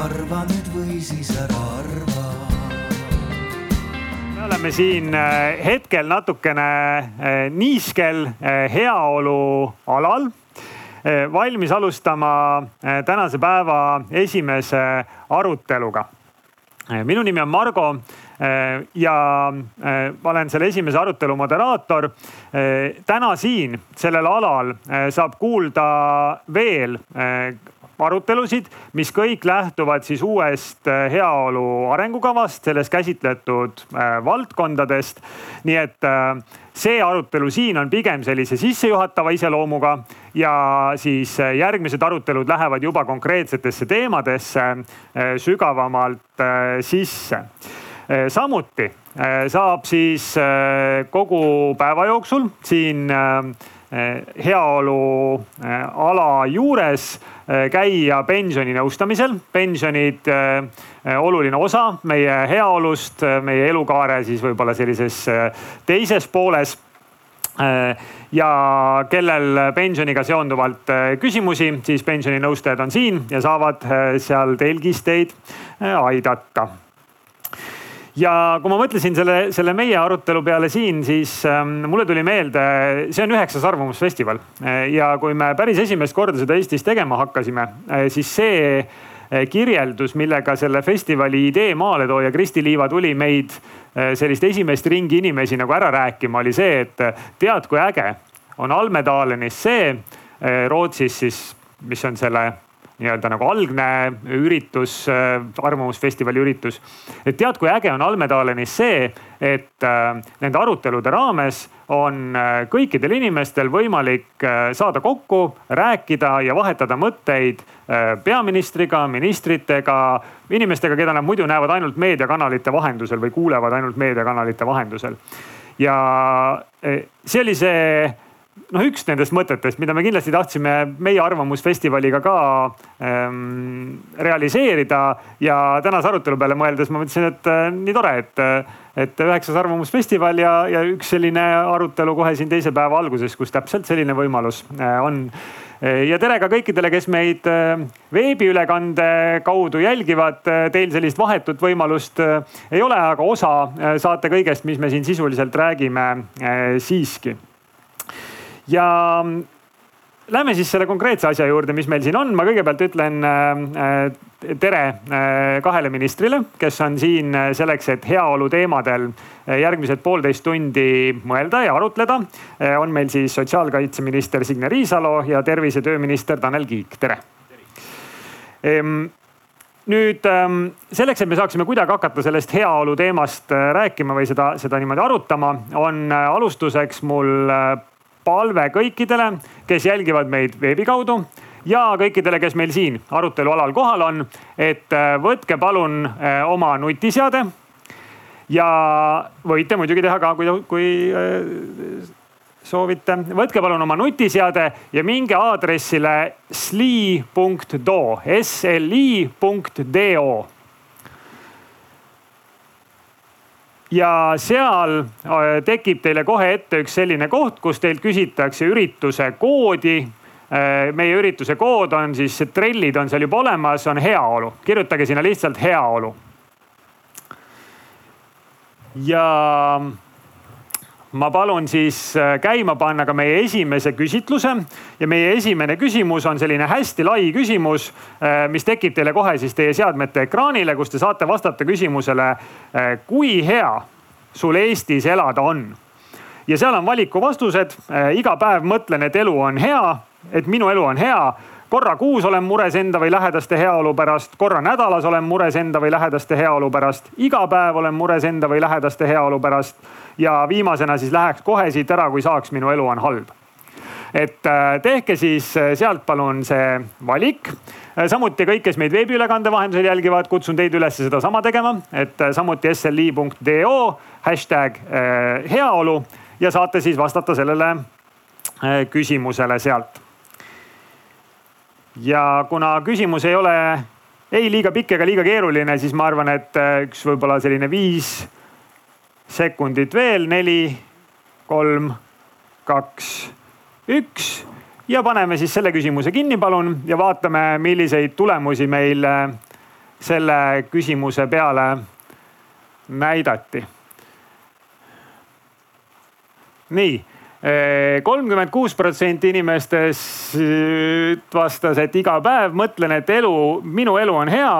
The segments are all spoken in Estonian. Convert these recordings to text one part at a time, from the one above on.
arva nüüd või siis ära arva. me oleme siin äh, hetkel natukene äh, niiskel äh, heaolu alal valmis alustama tänase päeva esimese aruteluga. minu nimi on Margo ja ma olen selle esimese arutelu moderaator. täna siin sellel alal saab kuulda veel arutelusid, mis kõik lähtuvad siis uuest äh, heaolu arengukavast, selles käsitletud äh, valdkondadest. nii et äh, see arutelu siin on pigem sellise sissejuhatava iseloomuga ja siis järgmised arutelud lähevad juba konkreetsetesse teemadesse sügavamalt sisse samuti saab siis kogu päeva jooksul siin heaoluala juures Äh, käia pensioninõustamisel. pensionid äh, oluline osa meie heaolust, meie elukaare siis võib-olla sellises teises pooles ja kellel pensioniga seonduvalt küsimusi, siis pensioninõustajad on siin ja saavad seal telgis teid aidata ja kui ma mõtlesin selle, selle meie arutelu peale siin, siis ähm, mulle tuli meelde, see on üheksas Arvamusfestival. Äh, ja kui me päris esimest korda seda Eestis tegema hakkasime, äh, siis see äh, kirjeldus, millega selle festivali idee maaletooja Kristi Liiva tuli meid sellist esimest ringi inimesi nagu ära rääkima, oli see, et tead, kui äge on Almedalenis see Rootsis siis, mis on selle nii-öelda nagu algne üritus, äh, Arvamusfestivali üritus. et tead, kui äge on Almedalenis see, et äh, nende arutelude raames on äh, kõikidel inimestel võimalik saada kokku, rääkida ja vahetada mõtteid peaministriga, ministritega, inimestega, keda nad muidu näevad ainult meediakanalite vahendusel või kuulevad ainult meediakanalite vahendusel. ja see oli see noh, üks nendest mõtetest, mida me kindlasti tahtsime meie Arvamusfestivaliga ka ähm, realiseerida ja tänase arutelu peale mõeldes ma mõtlesin, et äh, nii tore, et, et üheksas Arvamusfestival ja, ja üks selline arutelu kohe siin teise päeva alguses, kus täpselt selline võimalus äh, on ja tere ka kõikidele, kes meid veebiülekande kaudu jälgivad. Teil sellist vahetut võimalust ei ole, aga osa saate kõigest, mis me siin sisuliselt räägime siiski ja mm, Lähme siis selle konkreetse asja juurde, mis meil siin on. ma kõigepealt ütlen äh, tere äh, kahele ministrile, kes on siin äh, selleks, et heaolu teemadel järgmised poolteist tundi mõelda ja arutleda. on meil siis sotsiaalkaitseminister Signe Riisalo ja tervise- ja tööminister Tanel Kiik, tere. Ehm, nüüd ähm, selleks, et me saaksime kuidagi hakata sellest heaolu teemast rääkima või seda, seda niimoodi arutama, on alustuseks mul palve kõikidele, kes jälgivad meid veebi kaudu ja kõikidele, kes meil siin arutelualal kohal on, et äh, võtke palun äh, oma nutiseade. ja võite muidugi teha ka, kui, kui äh, soovite, võtke palun oma nutiseade ja minge aadressile sli.do, sli.do ja seal äh, tekib teile kohe ette üks selline koht, kus teilt küsitakse ürituse koodi. Äh, meie ürituse kood on siis, trellid on seal juba olemas, on heaolu, kirjutage sinna lihtsalt heaolu. ja ma palun siis äh, käima panna ka meie esimese küsitluse. Ja meie esimene küsimus on selline hästi lai küsimus, mis tekib teile kohe siis teie seadmete ekraanile, kus te saate vastata küsimusele, kui hea sul Eestis elada on. ja seal on valikuvastused. iga päev mõtlen, et elu on hea, et minu elu on hea. Korra kuus olen mures enda või lähedaste heaolu pärast, korra nädalas olen mures enda või lähedaste heaolu pärast, iga päev olen mures enda või lähedaste heaolu pärast ja viimasena siis läheks kohe siit ära, kui saaks, minu elu on halb et äh, tehke siis äh, sealt palun see valik. Äh, samuti kõik, kes meid veebiülekande vahendusel jälgivad, kutsun teid üles sedasama tegema, et samuti sli.do hashtag heaolu ja saate siis vastata sellele küsimusele sealt. ja kuna küsimus ei ole ei liiga pikk ega liiga keeruline, siis ma arvan, et üks võib-olla selline viis sekundit veel, neli, kolm, kaks üks ja paneme siis selle küsimuse kinni, palun, ja vaatame, milliseid tulemusi meil äh, selle küsimuse peale näidati. nii, kolmkümmend kuus protsenti inimestest vastas, et iga päev mõtlen, et elu, minu elu on hea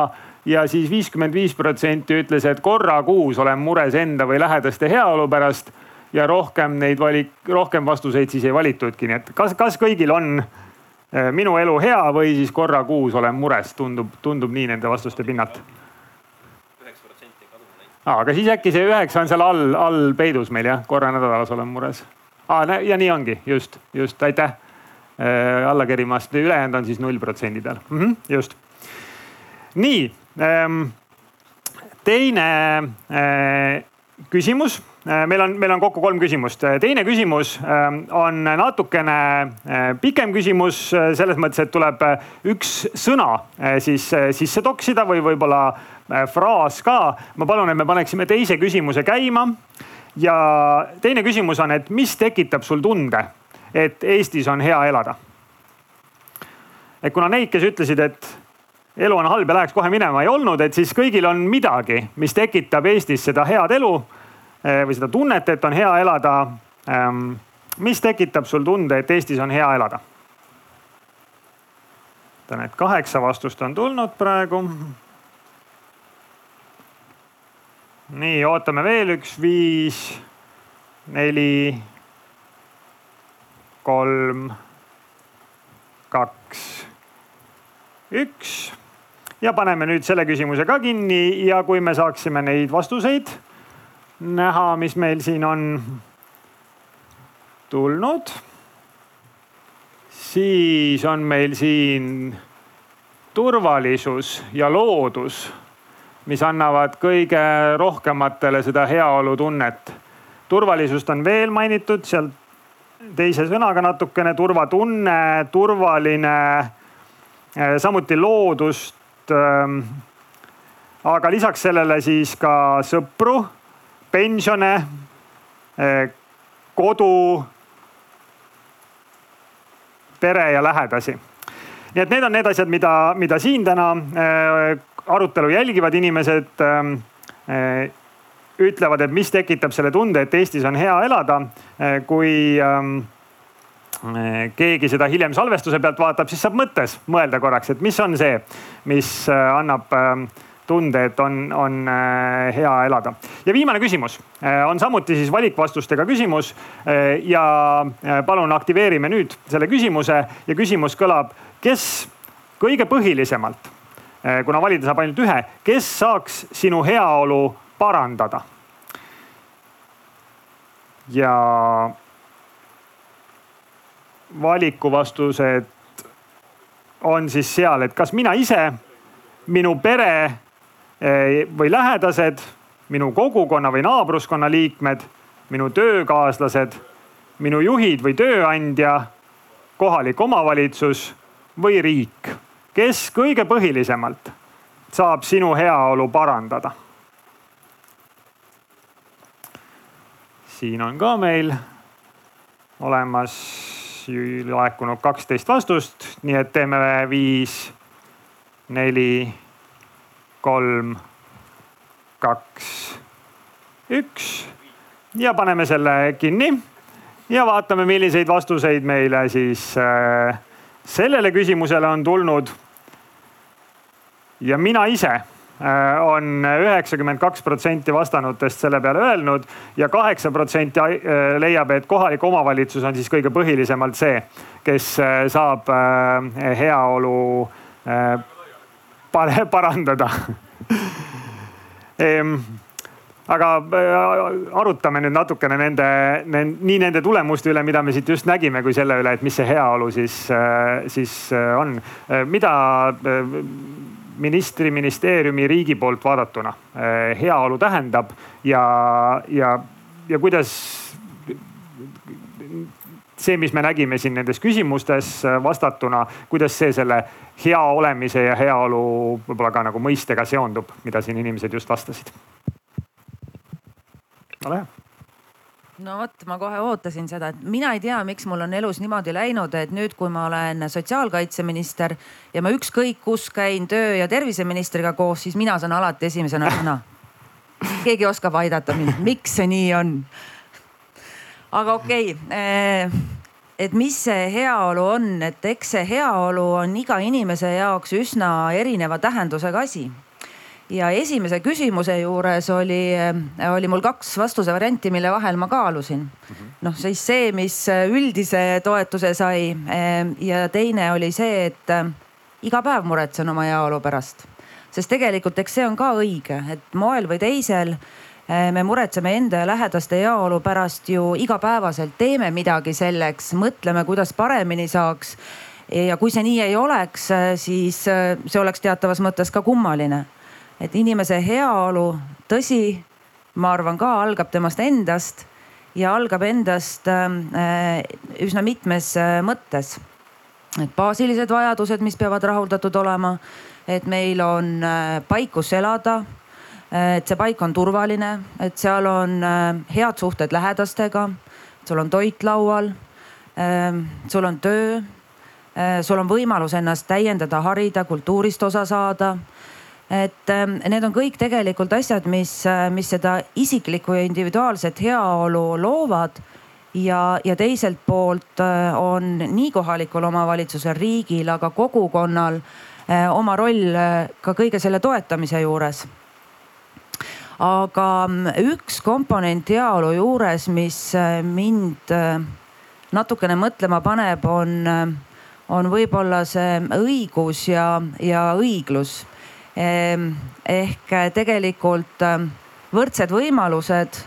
ja siis viiskümmend viis protsenti ütles, et korra kuus olen mures enda või lähedaste heaolu pärast ja rohkem neid valik, rohkem vastuseid siis ei valitudki, nii et kas, kas kõigil on minu elu hea või siis korra kuus olen mures, tundub, tundub nii nende vastuste pinnalt. Aga siis äkki see üheksa on seal all, all peidus meil jah, korra nädalas olen mures. ja nii ongi, just, just, aitäh. Äh, alla kerimast, ülejäänud on siis null protsendi peal. Mm, -hmm, just. nii teine äh, küsimus äh, meil on, meil on kokku kolm küsimust. teine küsimus ähm, on natukene pikem küsimus selles mõttes, et tuleb üks sõna siis sisse toksida või võib-olla fraas ka. ma palun, et me paneksime teise küsimuse käima. ja teine küsimus on, et mis tekitab sul tunde, et Eestis on hea elada? et kuna neid, kes ütlesid, et elu on halb ja läheks kohe minema, ei olnud, et siis kõigil on midagi, mis tekitab Eestis seda head elu äh, või seda tunnet, et on hea elada. Ähm, mis tekitab sul tunde, et Eestis on hea elada? vaatan, et kaheksa vastust on tulnud praegu nii, ootame veel üks, viis, neli, kolm, kaks, üks. Ja paneme nüüd selle küsimuse ka kinni ja kui me saaksime neid vastuseid näha, mis meil siin on tulnud, siis on meil siin turvalisus ja loodus mis annavad kõige rohkematele seda heaolutunnet. turvalisust on veel mainitud seal teise sõnaga natukene, turvatunne, turvaline, eh, samuti loodust. Ähm, aga lisaks sellele siis ka sõpru, pensione, eh, kodu, pere ja lähedasi nii et need on need asjad, mida, mida siin täna eh, arutelu jälgivad inimesed ähm, äh, ütlevad, et mis tekitab selle tunde, et Eestis on hea elada. Äh, kui ähm, äh, keegi seda hiljem salvestuse pealt vaatab, siis saab mõttes mõelda korraks, et mis on see, mis annab ähm, tunde, et on, on hea elada. ja viimane küsimus on samuti siis valikvastustega küsimus. ja palun aktiveerime nüüd selle küsimuse ja küsimus kõlab, kes kõige põhilisemalt Eh, kuna valida saab ainult ühe, kes saaks sinu heaolu parandada? ja valikuvastused on siis seal, et kas mina ise, minu pere eh, või lähedased, minu kogukonna või naabruskonna liikmed, minu töökaaslased, minu juhid või tööandja, kohalik omavalitsus või riik kes kõige põhilisemalt saab sinu heaolu parandada? siin on ka meil olemas laekunud kaksteist vastust, nii et teeme viis, neli, kolm, kaks, üks ja paneme selle kinni ja vaatame, milliseid vastuseid meile siis äh, sellele küsimusele on tulnud. ja mina ise on üheksakümmend kaks protsenti vastanutest selle peale öelnud ja kaheksa protsenti äh, leiab, et kohalik omavalitsus on siis kõige põhilisemalt see, kes äh, saab heaolu parandada ehm, aga äh, arutame nüüd natukene nende, nende, nii nende tulemuste üle, mida me siit just nägime, kui selle üle, et mis see heaolu siis, äh, siis äh, on. mida ministri, ministeeriumi, riigi poolt vaadatuna heaolu tähendab ja, ja, ja kuidas see, mis me nägime siin nendes küsimustes vastatuna, kuidas see selle hea olemise ja heaolu võib-olla ka nagu mõistega seondub, mida siin inimesed just vastasid ole hea. No vot, ma kohe ootasin seda, et mina ei tea, miks mul on elus niimoodi läinud, et nüüd, kui ma olen sotsiaalkaitseminister ja ma ükskõik kus käin töö ja terviseministriga koos, siis mina saan alati esimesena sõna. keegi oskab aidata mind, miks see nii on? aga okei okay, eh, et mis see heaolu on, et eks see heaolu on iga inimese jaoks üsna erineva tähendusega asi ja esimese küsimuse juures oli, äh, oli mul kaks vastuse varianti, mille vahel ma kaalusin. noh, siis see, mis üldise toetuse sai äh, ja teine oli see, et äh, iga päev muretsen oma heaolu pärast. sest tegelikult, eks see on ka õige, et moel või teisel me muretseme enda ja lähedaste heaolu pärast ju igapäevaselt, teeme midagi selleks, mõtleme, kuidas paremini saaks. ja kui see nii ei oleks, siis see oleks teatavas mõttes ka kummaline et inimese heaolu, tõsi, ma arvan ka algab temast endast ja algab endast äh, üsna mitmes äh, mõttes. et baasilised vajadused, mis peavad rahuldatud olema, et meil on äh, paik, kus elada et see paik on turvaline, et seal on head suhted lähedastega, sul on toit laual, sul on töö, sul on võimalus ennast täiendada, harida, kultuurist osa saada et ähm, need on kõik tegelikult asjad, mis, äh, mis seda isiklikku ja individuaalset heaolu loovad ja, ja teiselt poolt äh, on nii kohalikul omavalitsusel, riigil, aga kogukonnal äh, oma roll ka kõige selle toetamise juures. aga mm, üks komponent heaolu juures, mis mind natukene mõtlema paneb, on, on võib-olla see õigus ja, ja õiglus ehk äh, tegelikult ähm, võrdsed võimalused,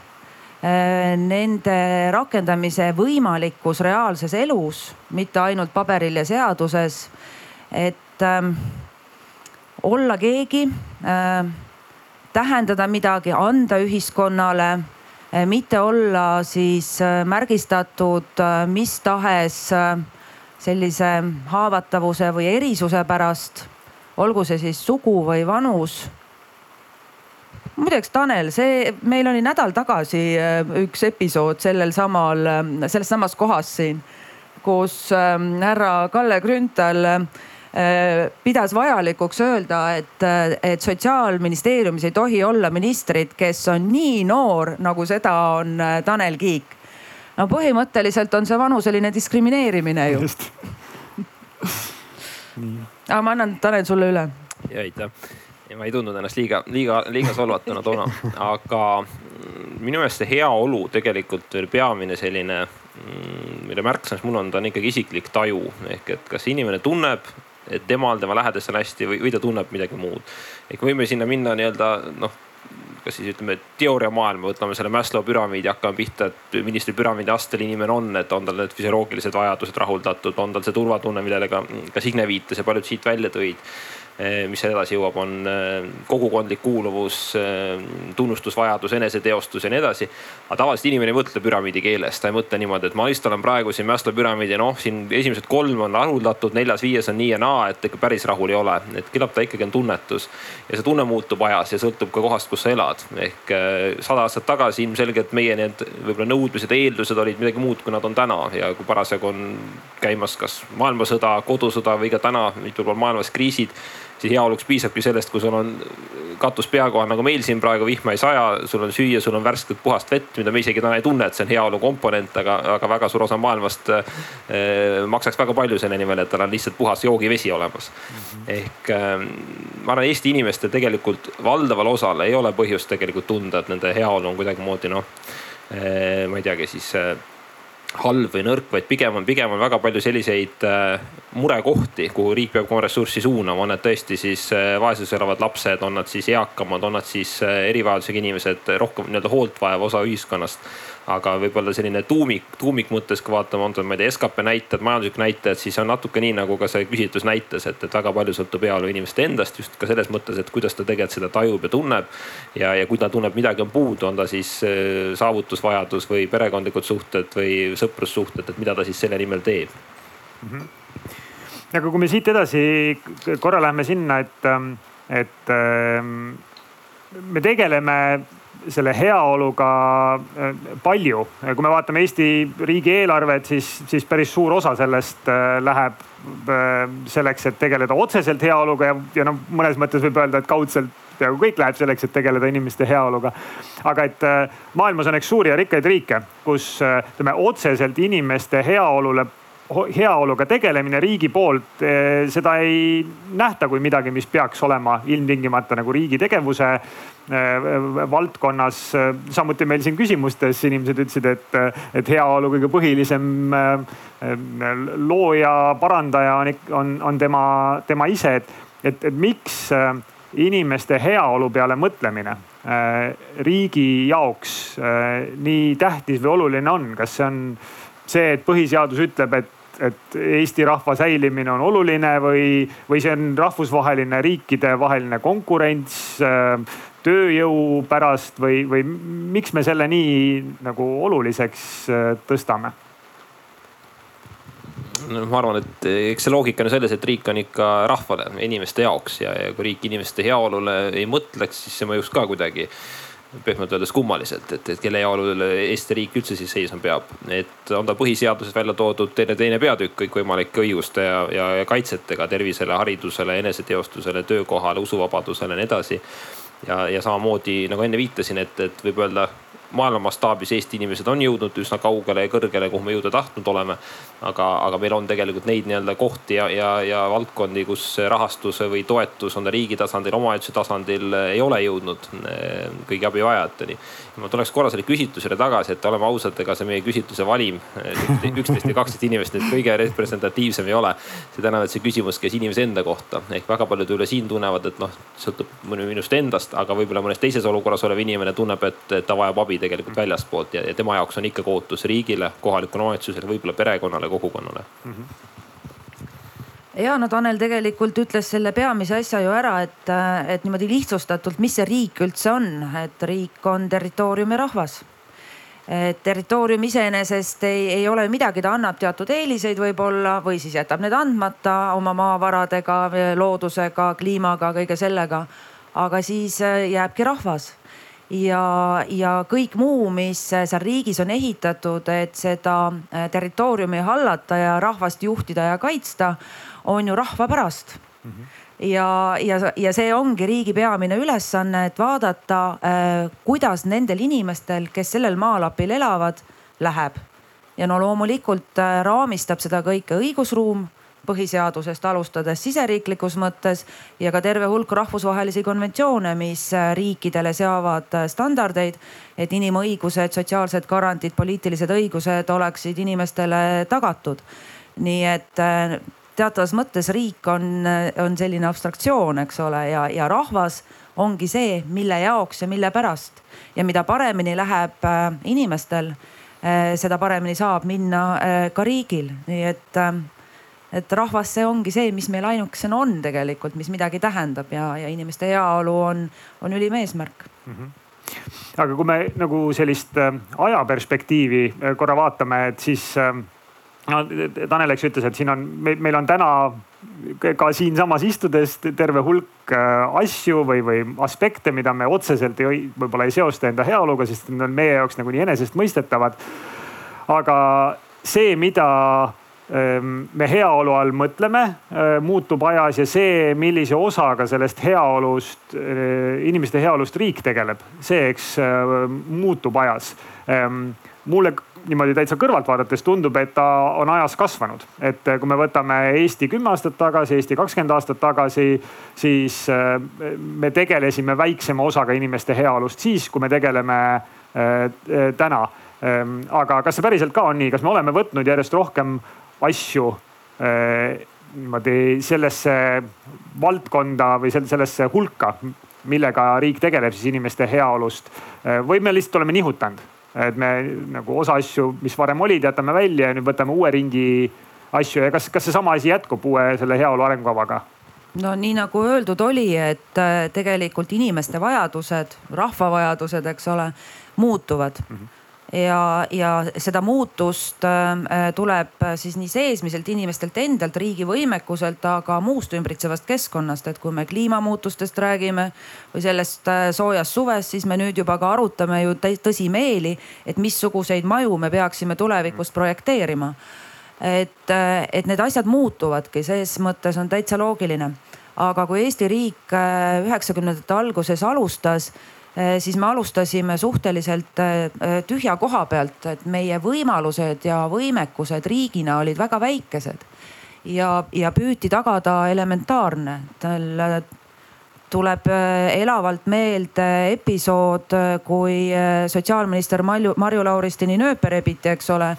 äh, nende rakendamise võimalikkus reaalses elus, mitte ainult paberil ja seaduses. et ähm, olla keegi, ähm, tähendada midagi, anda ühiskonnale äh, mitte olla siis märgistatud mis tahes sellise haavatavuse või erisuse pärast olgu see siis sugu või vanus. muideks, Tanel, see, meil oli nädal tagasi äh, üks episood sellel samal, äh, selles samas kohas siin, kus ähm, härra Kalle Grünthal äh, pidas vajalikuks öelda, et, et sotsiaalministeeriumis ei tohi olla ministrit, kes on nii noor, nagu seda on Tanel Kiik. no põhimõtteliselt on see vanuseline diskrimineerimine ju. aga ma annan, Tanel, sulle üle. ja aitäh ja ma ei tundnud ennast liiga, liiga, liiga solvatuna toona, aga minu meelest see heaolu tegelikult veel peamine selline, mm, mille märksõnaks mul on, ta on ikkagi isiklik taju ehk et kas inimene tunneb, et temal, tema lähedastel on hästi või, või ta tunneb midagi muud. ehk võime sinna minna nii-öelda noh kas siis ütleme teooriamaailma, võtame selle Maslow püramiidi, hakkame pihta, et millistel püramiidi astel inimene on, et on tal need füsioloogilised vajadused rahuldatud, on tal see turvatunne, millele ka, ka Signe viitas ja paljud siit välja tõid mis seal edasi jõuab, on eh, kogukondlik kuuluvus, eh, tunnustusvajadus, eneseteostus ja nii edasi. aga tavaliselt inimene ei mõtle püramiidi keeles, ta ei mõtle niimoodi, et ma lihtsalt olen praegu siin Maslow püramiidi, noh, siin esimesed kolm on rahuldatud, neljas-viies on nii ja naa, et ikka päris rahul ei ole. et küllap ta ikkagi on tunnetus ja see tunne muutub ajas ja sõltub ka kohast, kus sa elad. ehk sada aastat tagasi ilmselgelt meie need võib-olla nõudmised, eeldused olid midagi muud, kui nad on täna ja kui parasjagu on käimas kas maailmasõda, kodusõda või ka täna mitmel pool maailmas kriisid siis heaoluks piisabki sellest, kui sul on katus pea kohal, nagu meil siin praegu vihma ei saja, sul on süüa, sul on värsket puhast vett, mida me isegi täna ei tunne, et see on heaolu komponent, aga, aga väga suur osa maailmast eh, maksaks väga palju selle nimel, et tal on lihtsalt puhas joogivesi olemas mm. -hmm. ehk eh, ma arvan, Eesti inimestel tegelikult valdaval osal ei ole põhjust tegelikult tunda, et nende heaolu on kuidagimoodi noh eh,, ma ei teagi, siis eh, halb või nõrk, vaid pigem on, pigem on väga palju selliseid äh, murekohti, kuhu riik peab oma ressurssi suunama, on need tõesti siis äh, vaesuses elavad lapsed, on nad siis eakamad, on nad siis äh, erivajadusega inimesed, rohkem nii-öelda hoolt vajav osa ühiskonnast aga võib-olla selline tuumik, tuumikmõttes, kui vaatame, on see, ma ei tea, skp näitajad, majanduslik näitajad, siis on natuke nii nagu ka see küsitlus näitas, et, et väga palju sõltub heaolu inimeste endast just ka selles mõttes, et kuidas ta tegelikult seda tajub ja tunneb. ja, ja kui ta tunneb, midagi on puudu, on ta siis äh, saavutusvajadus või perekondlikud suhted või sõprussuhted, et mida ta siis selle nimel teeb mm. -hmm. aga kui me siit edasi korra läheme sinna, et, ähm, et ähm, me tegeleme selle heaoluga äh, palju. kui me vaatame Eesti riigieelarvet, siis, siis päris suur osa sellest äh, läheb selleks, et tegeleda otseselt heaoluga ja, ja noh, mõnes mõttes võib öelda, et kaudselt peaaegu kõik läheb selleks, et tegeleda inimeste heaoluga. aga et maailmas on eks suuri ja rikkaid riike, kus ütleme otseselt inimeste heaolule heaoluga tegelemine riigi poolt, eh, seda ei nähta kui midagi, mis peaks olema ilmtingimata nagu riigi tegevuse eh, valdkonnas. samuti meil siin küsimustes inimesed ütlesid, et, et heaolu kõige põhilisem eh, looja, parandaja on, on, on tema, tema ise, et, et, et miks inimeste heaolu peale mõtlemine riigi jaoks nii tähtis või oluline on, kas see on see, et põhiseadus ütleb, et, et Eesti rahva säilimine on oluline või, või see on rahvusvaheline riikidevaheline konkurents äh, tööjõu pärast või, või miks me selle nii nagu oluliseks äh, tõstame? no ma arvan, et eks see loogika on selles, et riik on ikka rahvale, inimeste jaoks ja, ja kui riik inimeste heaolule ei mõtleks, siis see mõjuks ka kuidagi pehmelt öeldes kummaliselt, et, et kelle heaolule Eesti riik üldse siis seisma peab. et on ta põhiseaduses välja toodud teine, teine peatükk kõikvõimalike õiguste ja, ja, ja kaitsetega tervisele, haridusele, eneseteostusele, töökohale, usuvabadusele ja nii edasi. ja, ja samamoodi nagu enne viitasin, et, et võib öelda maailma mastaabis Eesti inimesed on jõudnud üsna kaugele ja kõrgele, kuhu me jõuda tahtnud oleme. aga, aga meil on tegelikult neid nii-öelda kohti ja, ja, ja valdkondi, kus rahastus või toetus on ta riigi tasandil, omavalitsuse tasandil ei ole jõudnud eh, kõigi abivajajateni. Ma tuleks korra selle küsitlusele tagasi, et oleme ausad, ega see meie küsitluse valim, eh, üksteist või kaksteist inimest nüüd kõige representatiivsem ei ole. seda enam, et see küsimus käis inimese enda kohta ehk väga paljud üle siin tunnevad, et noh, sõltub minust endast, aga võib-olla mõnes teises olukorras olev inimene tunneb, et ta vajab abi tegelikult väljastpoolt ja, ja tema jaoks on ikkagi ootus riigile, kohalikule omavalitsusele, võib-olla perekonnale, kogukonnale mm. -hmm ja no Tanel tegelikult ütles selle peamise asja ju ära, et, et niimoodi lihtsustatult, mis see riik üldse on, et riik on territooriumi rahvas. Et territoorium iseenesest ei, ei ole midagi, ta annab teatud eeliseid võib-olla või siis jätab need andmata oma maavaradega, loodusega, kliimaga, kõige sellega. aga siis jääbki rahvas. Ja, ja kõik muu, mis seal riigis on ehitatud, et seda äh, territooriumi hallata ja rahvast juhtida ja kaitsta, on ju rahva pärast mm. -hmm ja, ja, ja see ongi riigi peamine ülesanne, et vaadata äh,, kuidas nendel inimestel, kes sellel maalapil elavad, läheb. ja no loomulikult äh, raamistab seda kõike õigusruum põhiseadusest alustades siseriiklikus mõttes ja ka terve hulk rahvusvahelisi konventsioone, mis äh, riikidele seavad standardeid, et inimõigused, sotsiaalsed garantiid, poliitilised õigused oleksid inimestele tagatud. nii et teatavas mõttes riik on, on selline abstraktsioon, eks ole, ja, ja rahvas ongi see, mille jaoks ja mille pärast. ja mida paremini läheb inimestel, seda paremini saab minna ka riigil, nii et et rahvas, see ongi see, mis meil ainukesena on tegelikult, mis midagi tähendab ja, ja inimeste heaolu on, on ülim eesmärk mm. -hmm aga kui me nagu sellist äh, ajaperspektiivi äh, korra vaatame, et siis äh, no Tanel, eks ütles, et siin on, meil on täna ka siinsamas istudes terve hulk asju või, või aspekte, mida me otseselt ei, võib-olla ei seosta enda heaoluga, sest need on meie jaoks nagu nii enesestmõistetavad. aga see, mida Ehm, me heaolu all mõtleme, ehm, muutub ajas ja see, millise osaga sellest heaolust, ehm, inimeste heaolust riik tegeleb, see, eks muutub ajas. mulle niimoodi täitsa kõrvalt vaadates tundub, et ta on ajas kasvanud, et kui me võtame Eesti kümme aastat tagasi, Eesti kakskümmend aastat tagasi, siis me tegelesime väiksema osaga inimeste heaolust siis, kui me tegeleme täna. aga kas see päriselt ka on nii, kas me oleme võtnud järjest rohkem asju eh, niimoodi sellesse valdkonda või sellesse hulka, millega riik tegeleb siis inimeste heaolust. Eh, või me lihtsalt oleme nihutanud, et me nagu osa asju, mis varem olid, jätame välja ja nüüd võtame uue ringi asju ja kas, kas seesama asi jätkub uue selle heaolu arengukavaga? no nii nagu öeldud oli, et eh, tegelikult inimeste vajadused, rahva vajadused, eks ole, muutuvad mm. -hmm ja, ja seda muutust äh, tuleb siis nii seesmiselt inimestelt endalt, riigi võimekuselt, aga muust ümbritsevast keskkonnast, et kui me kliimamuutustest räägime või sellest äh, soojast suvest, siis me nüüd juba ka arutame ju tõsimeeli, et missuguseid maju me peaksime tulevikus projekteerima. et, äh, et need asjad muutuvadki, ses mõttes on täitsa loogiline. aga kui Eesti riik üheksakümnendate alguses alustas siis me alustasime suhteliselt eh, tühja koha pealt, et meie võimalused ja võimekused riigina olid väga väikesed. ja, ja püüti tagada elementaarne. Tuleb eh, elavalt meelde episood, kui sotsiaalminister Marju, Lauristini nööpe rebiti, eks ole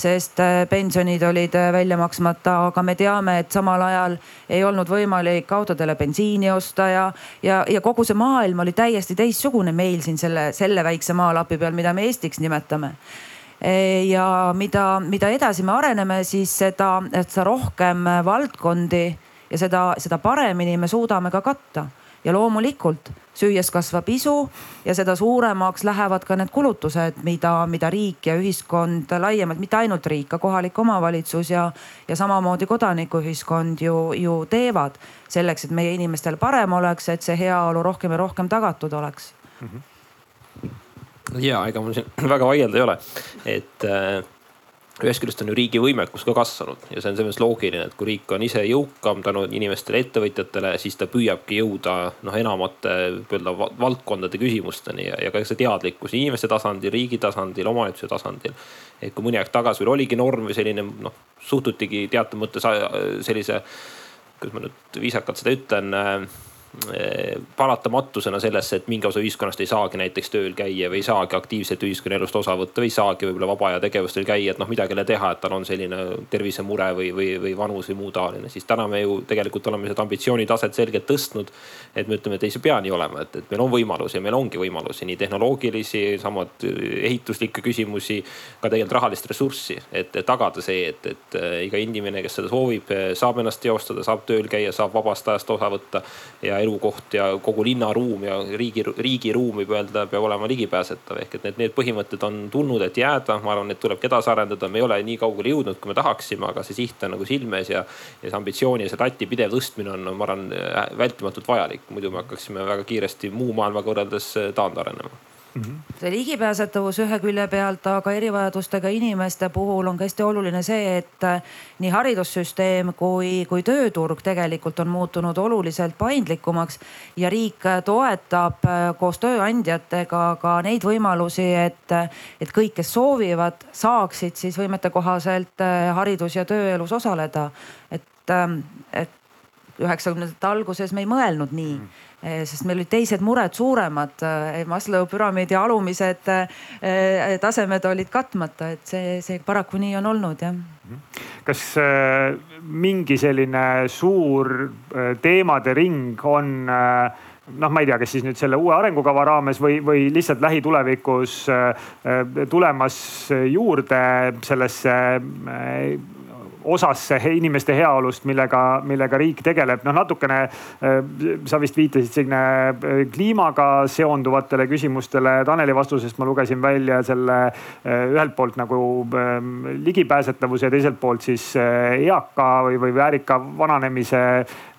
sest äh, pensionid olid äh, välja maksmata, aga me teame, et samal ajal ei olnud võimalik autodele bensiini osta ja, ja, ja kogu see maailm oli täiesti teistsugune meil siin selle, selle väikse maalapi peal, mida me Eestiks nimetame. E, ja mida, mida edasi me areneme, siis seda, seda rohkem valdkondi ja seda, seda paremini me suudame ka katta ja loomulikult süües kasvab isu ja seda suuremaks lähevad ka need kulutused, mida, mida riik ja ühiskond laiemalt, mitte ainult riik, ka kohalik omavalitsus ja, ja samamoodi kodanikuühiskond ju, ju teevad selleks, et meie inimestel parem oleks, et see heaolu rohkem ja rohkem tagatud oleks mm. -hmm. ja ega mul siin väga vaielda ei ole, et äh, ühest küljest on ju riigi võimekus ka kasvanud ja see on selles mõttes loogiline, et kui riik on ise jõukam tänu inimestele, ettevõtjatele, siis ta püüabki jõuda noh, enamate öelda valdkondade küsimusteni ja, ja ka see teadlikkus inimeste tasandil, riigi tasandil, omavalitsuse tasandil. et kui mõni aeg tagasi veel oligi norm või selline noh, suhtutigi teatud mõttes sellise, kuidas ma nüüd viisakalt seda ütlen Eh, paratamatusena sellesse, et mingi osa ühiskonnast ei saagi näiteks tööl käia või ei saagi aktiivselt ühiskonnaelust osa võtta või ei saagi võib-olla vaba aja tegevustel käia, et noh, midagi ei ole teha, et tal on selline tervisemure või, või, või vanus või muu taoline, siis täna me ju tegelikult oleme seda ambitsioonitaset selgelt tõstnud. et me ütleme, et ei, see ei pea nii olema, et, et meil on võimalusi ja meil ongi võimalusi, nii tehnoloogilisi, samad ehituslikke küsimusi, ka tegelikult rahalist ressurssi, et tagada see, et, et iga inimene, kes seda soovib, saab ennast teostada, saab tööl käia, saab vabast ajast osa võtta ja elukoht ja kogu linnaruum ja riigi, riigiruum võib öelda, peab olema ligipääsetav. ehk et need, need põhimõtted on tulnud, et jääda, ma arvan, et tulebki edasi arendada, me ei ole nii kaugele jõudnud, kui me tahaksime, aga see siht on nagu silmes ja. ja see ambitsiooni ja see lati pidev tõstmine on, ma arvan, vältimatult vajalik, muidu me hakkaksime väga kiiresti muu maailmaga võrreldes taandarenema Mm -hmm. see ligipääsetavus ühe külje pealt, aga erivajadustega inimeste puhul on ka hästi oluline see, et äh, nii haridussüsteem kui, kui tööturg tegelikult on muutunud oluliselt paindlikumaks. ja riik toetab äh, koos tööandjatega ka neid võimalusi, et, et kõik, kes soovivad, saaksid siis võimetekohaselt äh, haridus- ja tööelus osaleda. et, et üheksakümnendate alguses me ei mõelnud nii mm Eh, sest meil olid teised mured suuremad. Eh, Maslow püramiidi alumised eh, tasemed olid katmata, et see, see paraku nii on olnud jah. kas mingi selline suur teemade ring on noh, ma ei tea, kas siis nüüd selle uue arengukava raames või, või lihtsalt lähitulevikus tulemas juurde sellesse osasse inimeste heaolust, millega, millega riik tegeleb. noh, natukene äh, sa vist viitasid Signe äh, kliimaga seonduvatele küsimustele. Taneli vastusest ma lugesin välja selle äh, ühelt poolt nagu ligipääsetavuse ja teiselt poolt siis eaka või, või väärika vananemise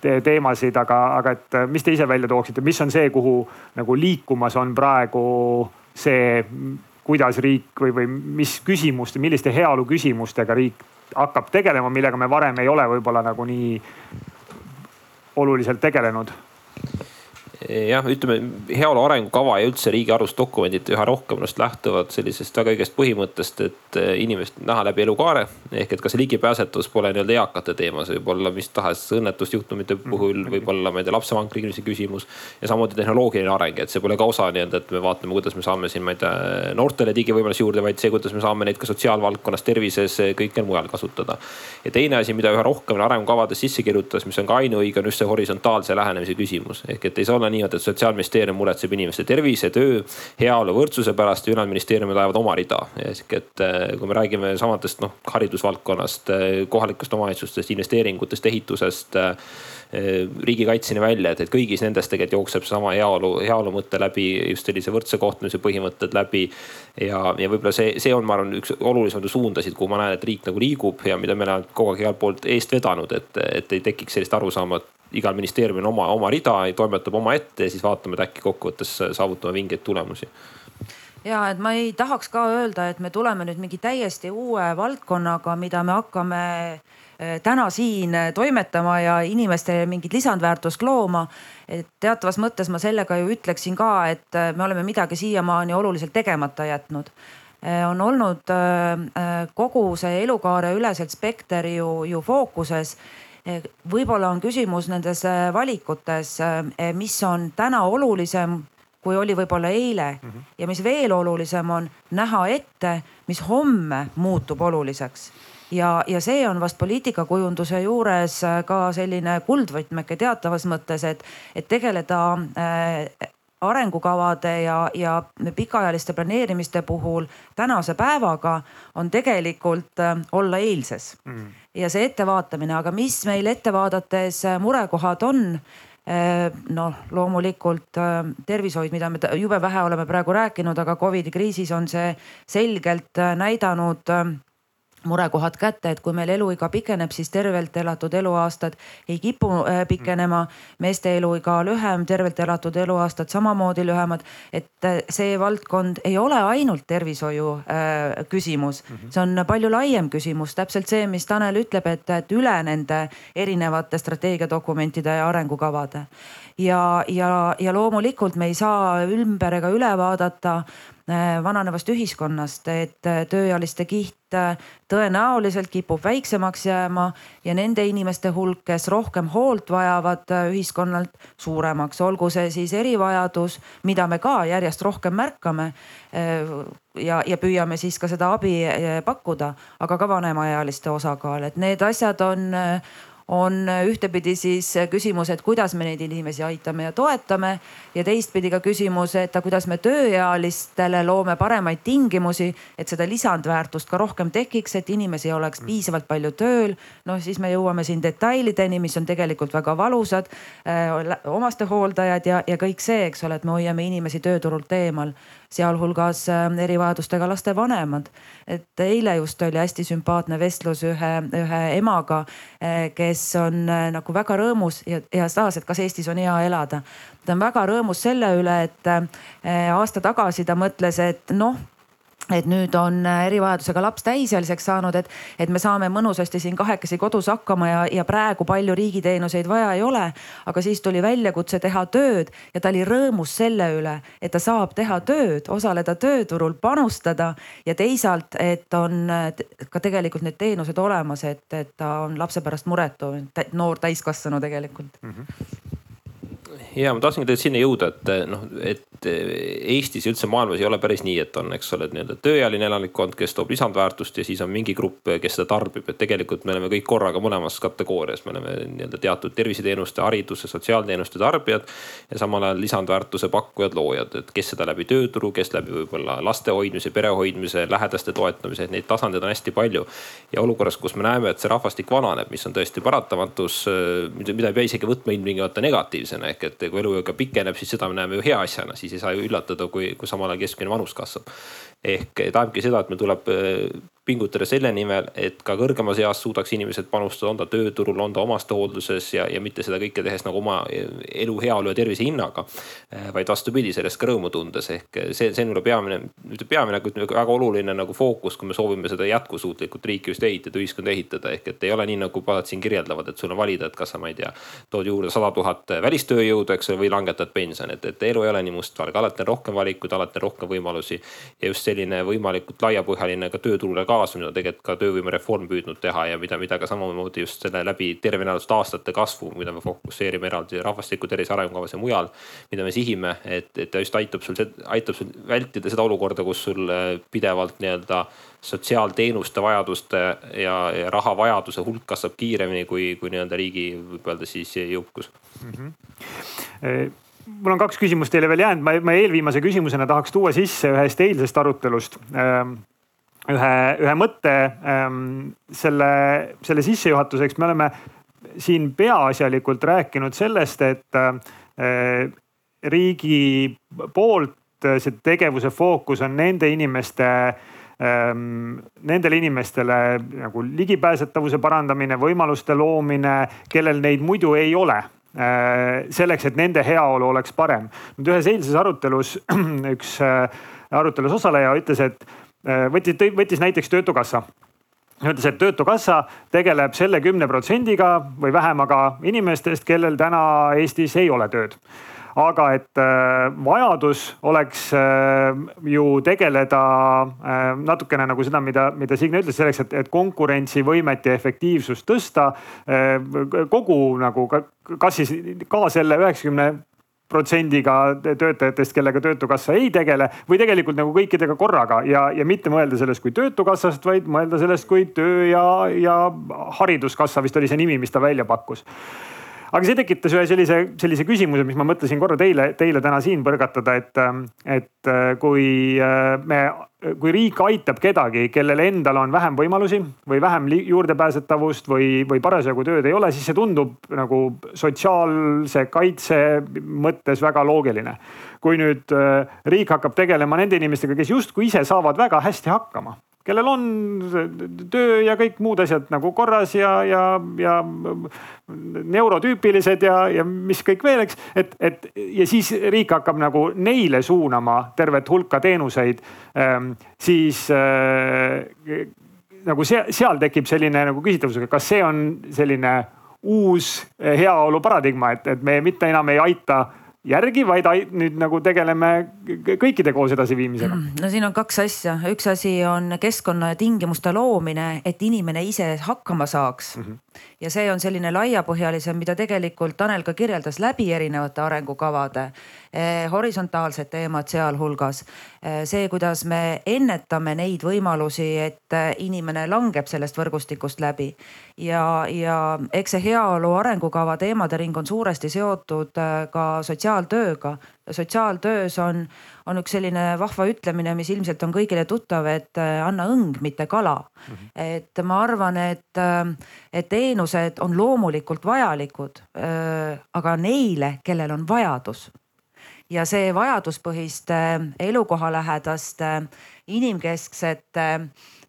teemasid, aga, aga et mis te ise välja tooksite, mis on see, kuhu nagu liikumas on praegu see kuidas riik või, või mis küsimuste, milliste heaolu küsimustega riik hakkab tegelema, millega me varem ei ole võib-olla nagu nii oluliselt tegelenud jah, ütleme heaolu arengukava ja üldse riigi alusdokumendid üha rohkem minust lähtuvad sellisest väga õigest põhimõttest, et eh, inimest näha läbi elukaare. ehk et ka see ligipääsetavus pole nii-öelda eakate teema, see võib olla mis tahes õnnetusjuhtumite puhul, võib-olla ma ei tea, lapsevankri küsimus. ja samuti tehnoloogiline areng, et see pole ka osa nii-öelda, et me vaatame, kuidas me saame siin, ma ei tea, noortele digivõimalusi juurde, vaid see, kuidas me saame neid ka sotsiaalvaldkonnas, tervises, kõikjal mujal kasutada. ja teine asi, mida üha rohkem arengukavades sisse kirjutas, mis on ka ainuõige, on just see horisontaalse lähenemise küsimus ehk et ei saa olla niimoodi, et sotsiaalministeerium muretseb inimeste tervise, töö, heaolu, võrdsuse pärast ja ülejäänud ministeeriumid ajavad oma rida. et kui me räägime samadest noh haridusvaldkonnast, kohalikest omavalitsustest, investeeringutest, ehitusest riigikaitseni välja, et, et kõigis nendes tegelikult jookseb seesama heaolu, heaolu mõte läbi, just sellise võrdse kohtlemise põhimõtted läbi. ja, ja võib-olla see, see on, ma arvan, üks olulisemaid suundasid, kuhu ma näen, et riik nagu liigub ja mida me oleme kogu aeg igalt poolt eest vedanud, et, et ei tekiks sellist arusaama, et igal ministeeriumil on oma, oma rida, toimetab omaette ja siis vaatame, et äkki kokkuvõttes saavutame vingeid tulemusi. Ja et ma ei tahaks ka öelda, et me tuleme nüüd mingi täiesti uue valdkonnaga, mida me hakkame eh, täna siin toimetama ja inimestele mingit lisandväärtust looma. et teatavas mõttes ma sellega ju ütleksin ka, et eh, me oleme midagi siiamaani oluliselt tegemata jätnud. Eh, on olnud kogu see elukaare üleselt spekter ju, ju fookuses võib-olla on küsimus nendes valikutes, mis on täna olulisem kui oli võib-olla eile mm. -hmm. ja mis veel olulisem on näha ette, mis homme muutub oluliseks ja, ja see on vast poliitikakujunduse juures ka selline kuldvõtmeke teatavas mõttes, et, et tegeleda äh, arengukavade ja, ja pikaajaliste planeerimiste puhul tänase päevaga on tegelikult äh, olla eilses mm. Ja see ettevaatamine, aga mis meil ette vaadates murekohad on? Äh, noh, loomulikult äh, tervishoid, mida me jube vähe oleme praegu rääkinud, aga Covidi kriisis on see selgelt äh, näidanud murekohad kätte, et kui meil eluiga pikeneb, siis tervelt elatud eluaastad ei kipu äh, pikenema. meeste eluiga lühem, tervelt elatud eluaastad samamoodi lühemad. et äh, see valdkond ei ole ainult tervishoiu äh, küsimus, mhm. see on palju laiem küsimus, täpselt see, mis Tanel ütleb, et, et üle nende erinevate strateegiadokumentide ja arengukavade ja, ja, ja loomulikult me ei saa ümber ega üle vaadata vananevast ühiskonnast, et äh, tööealiste kiht äh, tõenäoliselt kipub väiksemaks jääma ja nende inimeste hulk, kes rohkem hoolt vajavad ühiskonnalt suuremaks, olgu see siis erivajadus, mida me ka järjest rohkem märkame. ja, ja püüame siis ka seda abi pakkuda, aga ka vanemaealiste osakaal, et need asjad on on ühtepidi siis küsimus, et kuidas me neid inimesi aitame ja toetame ja teistpidi ka küsimus, et kuidas me tööealistele loome paremaid tingimusi, et seda lisandväärtust ka rohkem tekiks, et inimesi oleks piisavalt palju tööl. noh, siis me jõuame siin detailideni, mis on tegelikult väga valusad. Äh, omastehooldajad ja, ja kõik see, eks ole, et me hoiame inimesi tööturult eemal sealhulgas äh, erivajadustega laste vanemad. et eile just oli hästi sümpaatne vestlus ühe, ühe emaga, äh, kes on äh, nagu väga rõõmus ja, ja taas, et kas Eestis on hea elada. ta on väga rõõmus selle üle, et aasta tagasi ta mõtles, et noh et nüüd on äh, erivajadusega laps täisealiseks saanud, et, et me saame mõnusasti siin kahekesi kodus hakkama ja, ja praegu palju riigiteenuseid vaja ei ole. aga siis tuli väljakutse teha tööd ja ta oli rõõmus selle üle, et ta saab teha tööd, osaleda tööturul, panustada ja teisalt, et on äh, ka tegelikult need teenused olemas, et, et ta on lapse pärast muretu, noor täiskasvanu tegelikult mm. -hmm ja ma tahtsingi tegelikult sinna jõuda, et noh, et Eestis ja üldse maailmas ei ole päris nii, et on, eks ole, nii-öelda tööealine elanikkond, kes toob lisandväärtust ja siis on mingi grupp, kes seda tarbib, et tegelikult me oleme kõik korraga mõlemas kategoorias, me oleme nii-öelda teatud terviseteenuste, hariduse, sotsiaalteenuste tarbijad. ja samal ajal lisandväärtuse pakkujad, loojad, et kes seda läbi tööturu, kes läbi võib-olla laste hoidmise, pere hoidmise, lähedaste toetamise, et neid tasandeid on hästi palju. ja olukorras, kus me näeme, et see rahvastik vananeb, mis on tõesti paratamatus, mida ei pea isegi võtma ilmtingimata negatiivsena ehk et kui eluiga pikeneb, siis seda me näeme ju hea asjana, siis ei saa ju üllatada, kui, kui samal ajal keskmine vanus kasvab. Ehk tähendabki seda, et meil tuleb pingutada selle nimel, et ka kõrgemas eas suudaks inimesed panustada, on ta tööturul, on ta omastehoolduses ja, ja mitte seda kõike tehes nagu oma elu, heaolu ja tervise hinnaga. vaid vastupidi, sellest ka rõõmu tundes ehk see, see on võib-olla peamine, mitte peamine, kuid väga oluline nagu fookus, kui me soovime seda jätkusuutlikut riiki just ehitada, ühiskonda ehitada. ehk et ei ole nii, nagu padad siin kirjeldavad, et sul on valida, et kas sa, ma ei tea, tood juurde sada tuhat välistööjõudu, eks ole, või langetad pensioni, et, et elu ei ole nii mustvalge, alati on rohkem valikuid, alati on rohkem võimalusi. ja just selline võimalikult laiapõhjaline ka tööturule kaasamine on tegelikult ka töövõimereform püüdnud teha ja mida, mida ka samamoodi just selle läbi tervenädaluste aastate kasvu, mida me fokusseerime eraldi rahvastiku tervise arengukavas ja mujal. mida me sihime, et, et ta just aitab sul, aitab sul vältida seda olukorda, kus sul äh, pidevalt nii-öelda sotsiaalteenuste vajaduste ja, ja rahavajaduse hulk kasvab kiiremini kui, kui nii-öelda riigi võib öelda siis jõukus mm. -hmm mul on kaks küsimust teile veel jäänud, ma, ma eelviimase küsimusena tahaks tuua sisse ühest eilsest arutelust ähm, ühe, ühe mõtte ähm, selle, selle sissejuhatuseks. me oleme siin peaasjalikult rääkinud sellest, et äh, riigi poolt see tegevuse fookus on nende inimeste ähm, nendele inimestele nagu ligipääsetavuse parandamine, võimaluste loomine, kellel neid muidu ei ole selleks, et nende heaolu oleks parem. nüüd ühes eilses arutelus üks äh, arutelus osaleja ütles, et äh, võttis, võttis näiteks Töötukassa ütles, et Töötukassa tegeleb selle kümne protsendiga või vähemaga inimestest, kellel täna Eestis ei ole tööd aga et äh, vajadus oleks äh, ju tegeleda äh, natukene nagu seda, mida, mida Signe ütles, selleks, et, et konkurentsivõimet ja efektiivsust tõsta kogu nagu kas siis ka selle üheksakümne protsendiga töötajatest, kellega Töötukassa ei tegele või tegelikult nagu kõikidega korraga ja, ja mitte mõelda sellest kui Töötukassast, vaid mõelda sellest kui töö ja, ja hariduskassa vist oli see nimi, mis ta välja pakkus aga see tekitas ühe sellise, sellise küsimuse, mis ma mõtlesin korra teile, teile täna siin põrgatada, et, et äh, kui äh, me, kui riik aitab kedagi, kellel endal on vähem võimalusi või vähem juurdepääsetavust või, või parasjagu tööd ei ole, siis see tundub nagu sotsiaalse kaitse mõttes väga loogiline. kui nüüd äh, riik hakkab tegelema nende inimestega, kes justkui ise saavad väga hästi hakkama kellel on töö ja kõik muud asjad nagu korras ja, ja, ja neurotüüpilised ja, ja mis kõik veel, eks. et, et ja siis riik hakkab nagu neile suunama tervet hulka teenuseid ähm,, siis äh, nagu seal, seal tekib selline nagu küsitavus, kas see on selline uus heaolu paradigma, et, et me mitte enam ei aita järgi, vaid nüüd nagu tegeleme kõikide koos edasiviimisega. no siin on kaks asja, üks asi on keskkonna ja tingimuste loomine, et inimene ise hakkama saaks mm. -hmm. Ja see on selline laiapõhjalisem, mida tegelikult Tanel ka kirjeldas läbi erinevate arengukavade eh,, horisontaalsed teemad sealhulgas eh,. see, kuidas me ennetame neid võimalusi, et eh, inimene langeb sellest võrgustikust läbi ja, ja eks see heaolu arengukava teemade ring on suuresti seotud eh, ka sotsiaaltööga. Sotsiaaltöös on, on üks selline vahva ütlemine, mis ilmselt on kõigile tuttav, et äh, anna õng, mitte kala mm. -hmm. et ma arvan, et, äh, et teenused on loomulikult vajalikud, äh, aga neile, kellel on vajadus ja see vajaduspõhiste, elukohalähedaste, inimkesksete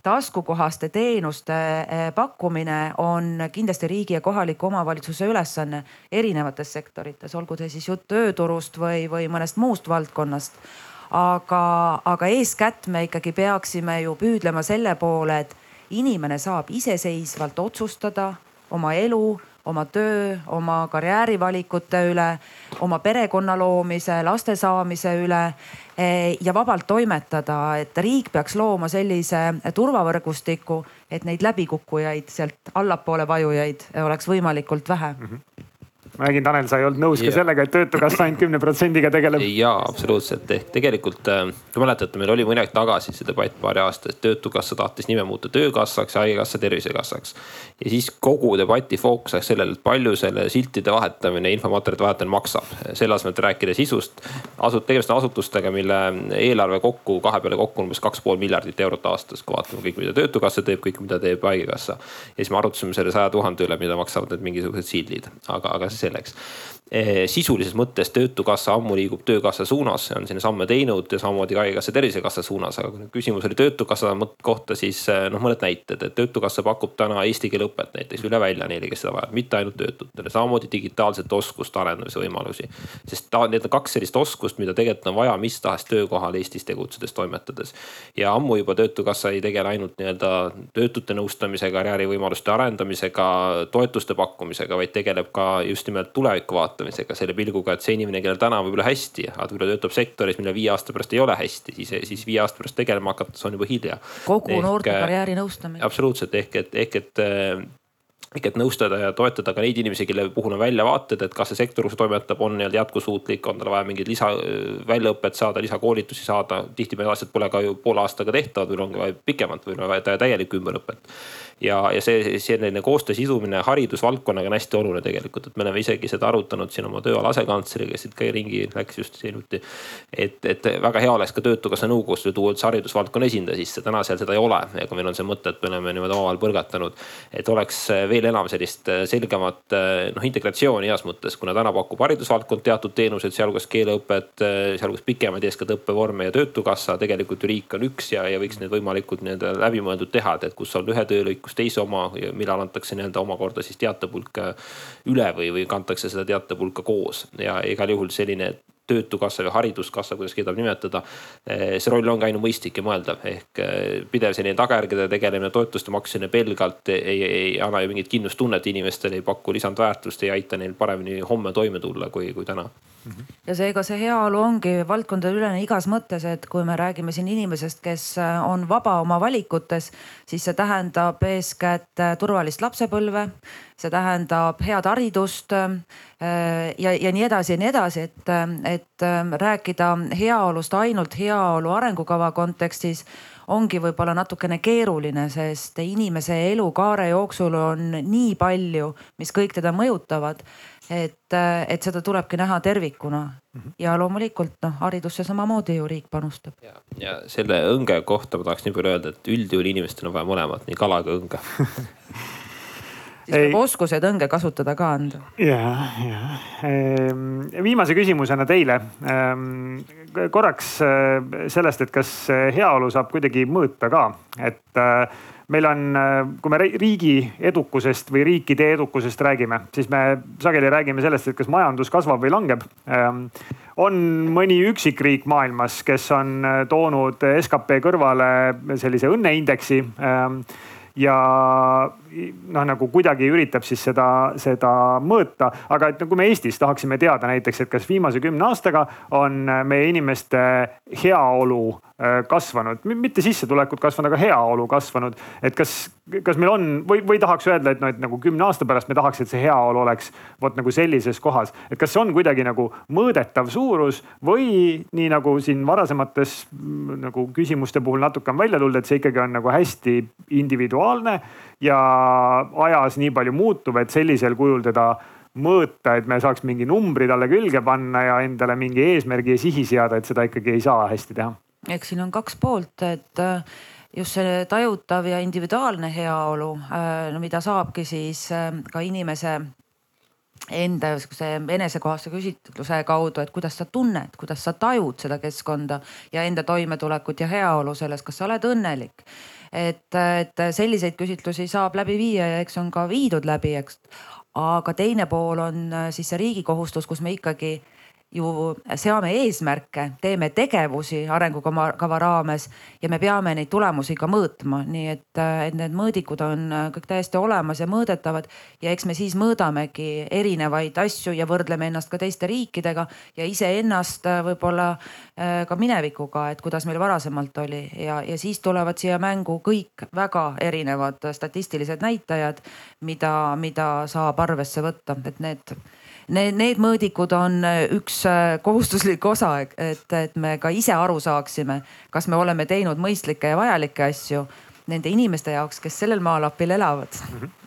taskukohaste teenuste eh, pakkumine on kindlasti riigi ja kohaliku omavalitsuse ülesanne erinevates sektorites, olgu see siis jutt tööturust või, või mõnest muust valdkonnast. aga, aga eeskätt me ikkagi peaksime ju püüdlema selle poole, et inimene saab iseseisvalt otsustada oma elu oma töö, oma karjäärivalikute üle, oma perekonna loomise, laste saamise üle eh, ja vabalt toimetada, et riik peaks looma sellise turvavõrgustiku, et neid läbikukkujaid sealt allapoole vajujaid oleks võimalikult vähe mm. -hmm ma nägin, Tanel, sa ei olnud nõus ja. ka sellega, et Töötukassa ainult kümne protsendiga tegeleb. ja absoluutselt, ehk tegelikult äh, kui mäletate, meil oli mõni aeg tagasi see debatt paari aasta eest, Töötukassa tahtis nime muuta Töökassaks ja Haigekassa Tervisekassaks. ja siis kogu debati fookus läks sellele, et palju selle siltide vahetamine, infomaterjalide vahetamine maksab. selle asemel, et rääkida sisust, asut-, tegemist on asutustega, mille eelarve kokku, kahe peale kokku umbes kaks pool miljardit eurot aastas, kui vaatame kõik, mida Töötukassa teeb, kõik, mida teeb Haigekassa. ja siis me arutasime selle saja tuhande üle, mida maksavad need mingisugused sildid, aga, aga selleks. Eh, sisulises mõttes Töötukassa ammu liigub Töökassa suunas, on sinna samme teinud ja samamoodi ka Haigekassa Tervisekassa suunas, aga kui küsimus oli Töötukassa kohta, siis eh, noh, mõned näited, et Töötukassa pakub täna eesti keele õpet näiteks üle välja neile, kes seda vajavad, mitte ainult töötutele, samamoodi digitaalsete oskuste arendamise võimalusi. sest ta, need on kaks sellist oskust, mida tegelikult on vaja mis tahes töökohal Eestis tegutsedes, toimetades. ja ammu juba Töötukassa ei tegele ainult nii-öelda töötute nõustamisega, karjäärivõimaluste arendamisega, toetuste pakkumisega, vaid tegeleb ka just nimelt tuleviku vaatamisega, selle pilguga, et see inimene, kellel täna võib-olla hästi, aga võib-olla töötab sektoris, millel viie aasta pärast ei ole hästi, siis, siis viie aasta pärast tegelema hakates on juba hilja. kogu ehk, noorte karjääri nõustamine. absoluutselt ehk et, ehk et ehk et nõustada ja toetada ka neid inimesi, kelle puhul on väljavaated, et kas see sektor, kus toimetab, on nii-öelda jätkusuutlik, on tal vaja mingit lisa väljaõpet saada, lisakoolitusi saada. tihtipeale asjad pole ka ju poole aastaga tehtavad, võib-olla ongi vaja pikemat, võib-olla vaja täielikku ümberõpet ja, ja see selline koostöö sidumine haridusvaldkonnaga on hästi oluline tegelikult, et me oleme isegi seda arutanud siin oma tööala asekantsleriga, siit ka ringi läks just hiljuti. et, et väga hea oleks ka Töötukassa nõukogusse tuua üldse haridusvaldkonna esindaja sisse, täna seal seda ei ole, aga meil on see mõte, et me oleme niimoodi omavahel põrgatanud. et oleks veel enam sellist selgemat noh integratsiooni heas mõttes, kuna täna pakub haridusvaldkond teatud teenuseid, sealhulgas keeleõpet, sealhulgas pikemaid eeskätt õppevorme ja Töötukassa tegelikult ju riik on üks ja, ja võiks need võimalikult nii-öelda läbimõeldud teha, et kus on ühe töölõik, kus teise oma, millal antakse nii-öelda omakorda siis teatepulk üle või, või kantakse seda teatepulka koos ja igal juhul selline töötukassa või hariduskassa, kuidas keegi tahab nimetada. see roll ongi ainumõistlik ja mõeldav ehk pidev selline tagajärgede tegelemine, toetuste maksmine pelgalt ei, ei anna ju mingit kindlustunnet inimestele, ei paku lisandväärtust, ei aita neil paremini homme toime tulla, kui, kui täna ja seega see heaolu ongi valdkondadeülene igas mõttes, et kui me räägime siin inimesest, kes on vaba oma valikutes, siis see tähendab eeskätt turvalist lapsepõlve. see tähendab head haridust ja, ja nii edasi ja nii edasi, et, et rääkida heaolust ainult heaolu arengukava kontekstis ongi võib-olla natukene keeruline, sest inimese elukaare jooksul on nii palju, mis kõik teda mõjutavad et, et seda tulebki näha tervikuna mm -hmm. ja loomulikult noh, haridusse samamoodi ju riik panustab. ja selle õnge kohta ma tahaks nii palju öelda, et üldjuhul inimestel on vaja mõlemat, nii kala kui õnge siis peab oskused õnge kasutada ka anda. ja, ja ehm, viimase küsimusena teile. Ehm, korraks äh, sellest, et kas heaolu saab kuidagi mõõta ka, et äh, meil on, äh, kui me riigi edukusest või riikide edukusest räägime, siis me sageli räägime sellest, et kas majandus kasvab või langeb. Ähm, on mõni üksik riik maailmas, kes on toonud skp kõrvale sellise õnneindeksi. Ja noh, nagu kuidagi üritab siis seda, seda mõõta. aga et kui me Eestis tahaksime teada näiteks, et kas viimase kümne aastaga on meie inimeste heaolu äh, kasvanud, mitte sissetulekud kasvanud, aga heaolu kasvanud. et kas, kas meil on või, või tahaks öelda, et noh, et nagu kümne aasta pärast me tahaks, et see heaolu oleks vot nagu sellises kohas. et kas see on kuidagi nagu mõõdetav suurus või nii nagu siin varasemates nagu küsimuste puhul natuke on välja tulnud, et see ikkagi on nagu hästi individuaalne ja ajas nii palju muutub, et sellisel kujul teda mõõta, et me saaks mingi numbri talle külge panna ja endale mingi eesmärgi ja sihi seada, et seda ikkagi ei saa hästi teha. eks siin on kaks poolt, et äh, just see tajutav ja individuaalne heaolu, äh, no mida saabki siis äh, ka inimese enda sihukese enesekohase küsitluse kaudu, et kuidas sa tunned, kuidas sa tajud seda keskkonda ja enda toimetulekut ja heaolu selles, kas sa oled õnnelik et, et selliseid küsitlusi saab läbi viia ja eks on ka viidud läbi, eks. aga teine pool on äh, siis see riigi kohustus, kus me ikkagi ju seame eesmärke, teeme tegevusi arengukava raames ja me peame neid tulemusi ka mõõtma, nii et, et need mõõdikud on kõik täiesti olemas ja mõõdetavad. ja eks me siis mõõdamegi erinevaid asju ja võrdleme ennast ka teiste riikidega ja iseennast võib-olla äh, ka minevikuga, et kuidas meil varasemalt oli ja, ja siis tulevad siia mängu kõik väga erinevad statistilised näitajad, mida, mida saab arvesse võtta, et need need, need mõõdikud on äh, üks äh, kohustuslik osa, et, et me ka ise aru saaksime, kas me oleme teinud mõistlikke ja vajalikke asju nende inimeste jaoks, kes sellel maalapil elavad mm. -hmm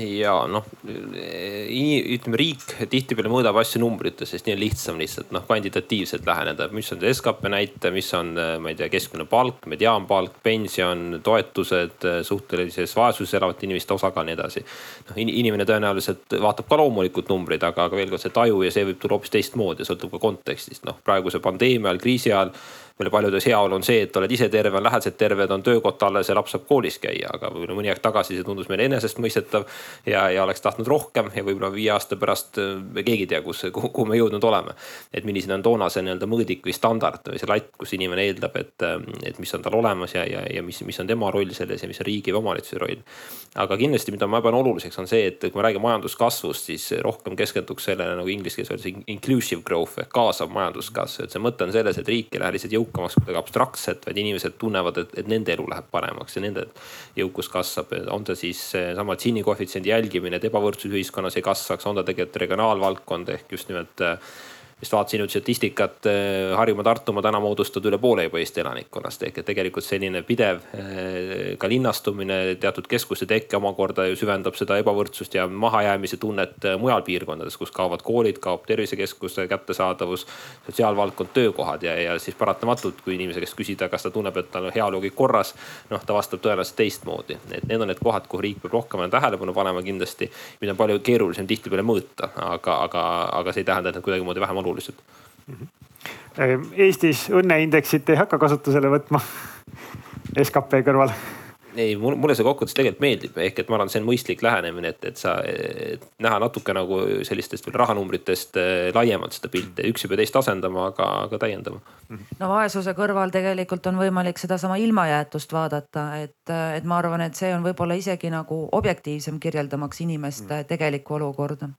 ja noh, ütleme riik tihtipeale mõõdab asju numbrites, sest nii on lihtsam lihtsalt noh kvantitatiivselt läheneda, mis on skp näitaja, mis on, ma ei tea, keskmine palk, mediaanpalk, pension, toetused, suhtelises vaesuses elavate inimeste osakaal ja nii edasi. noh inimene tõenäoliselt vaatab ka loomulikult numbreid, aga, aga veel kord see taju ja see võib tulla hoopis teistmoodi, sõltub ka kontekstist, noh praeguse pandeemia ajal, kriisi ajal meile paljudes heaolu on see, et oled ise terve, on lähedased terved, on töökoht alles ja laps saab koolis käia, aga võib-olla mõni aeg tagasi see tundus meile enesestmõistetav. ja, ja oleks tahtnud rohkem ja võib-olla viie aasta pärast me keegi ei tea, kus, kuhu me jõudnud oleme. et milline on toona see nii-öelda mõõdik või standard või see latt, kus inimene eeldab, et, et mis on tal olemas ja, ja, ja mis, mis on tema roll selles ja mis on riigi või omavalitsuse roll. aga kindlasti, mida ma pean oluliseks, on see, et kui me räägime majanduskasvust, siis rohkem keskenduks sellele nagu inglise keeles öeldakse inclusive growth ehk kaasav majanduskasv, et see mõte on selles, et riik ei lähe lihtsalt jõukamaks jõukamaks kuidagi abstraktselt, vaid inimesed tunnevad, et, et nende elu läheb paremaks ja nende jõukus kasvab. on ta siis sama Gini koefitsiendi jälgimine, et ebavõrdsus ühiskonnas ei kasvaks, on ta tegelikult regionaalvaldkond ehk just nimelt vist vaatasin nüüd statistikat, eh, Harjumaa, Tartumaa täna moodustavad üle poole juba Eesti elanikkonnast ehk et tegelikult selline pidev eh, ka linnastumine, teatud keskuste tekke omakorda ju süvendab seda ebavõrdsust ja mahajäämise tunnet eh, mujal piirkondades, kus kaovad koolid, kaob tervisekeskuse kättesaadavus, sotsiaalvaldkond, töökohad ja, ja siis paratamatult, kui inimese käest küsida, kas ta tunneb, et tal on heaolu kõik korras, noh, ta vastab tõenäoliselt teistmoodi. et need on need kohad, kuhu riik peab rohkem tähelepanu panema kindlasti, mida on palju keerulisem tihtipeale mõõta, aga, aga, aga see ei tähenda, et need kuidagimoodi vähem olulised. -hmm. Eestis õnneindeksit ei hakka kasutusele võtma skp kõrval ei, mulle see kokkuvõttes tegelikult meeldib, ehk et ma arvan, see on mõistlik lähenemine, et, et sa et näha natuke nagu sellistest veel rahanumbritest eh, laiemalt seda pilti, üks ei pea teist asendama, aga, aga täiendama. no vaesuse kõrval tegelikult on võimalik sedasama ilmajäetust vaadata, et, et ma arvan, et see on võib-olla isegi nagu objektiivsem kirjeldamaks inimeste tegelikku olukorda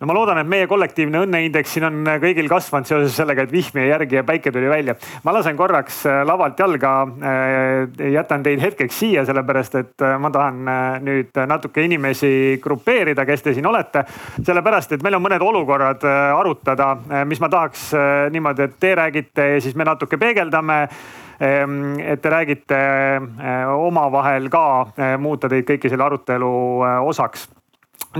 no ma loodan, et meie kollektiivne õnneindeks siin on kõigil kasvanud seoses sellega, et vihm jäi järgi ja päike tuli välja. ma lasen korraks äh, lavalt jalga. Äh, jätan teid hetkeks siia, sellepärast et äh, ma tahan nüüd natuke inimesi grupeerida, kes te siin olete. sellepärast, et meil on mõned olukorrad arutada, mis ma tahaks niimoodi, et te räägite ja siis me natuke peegeldame ehm, et te räägite omavahel ka, muuta teid kõiki selle arutelu osaks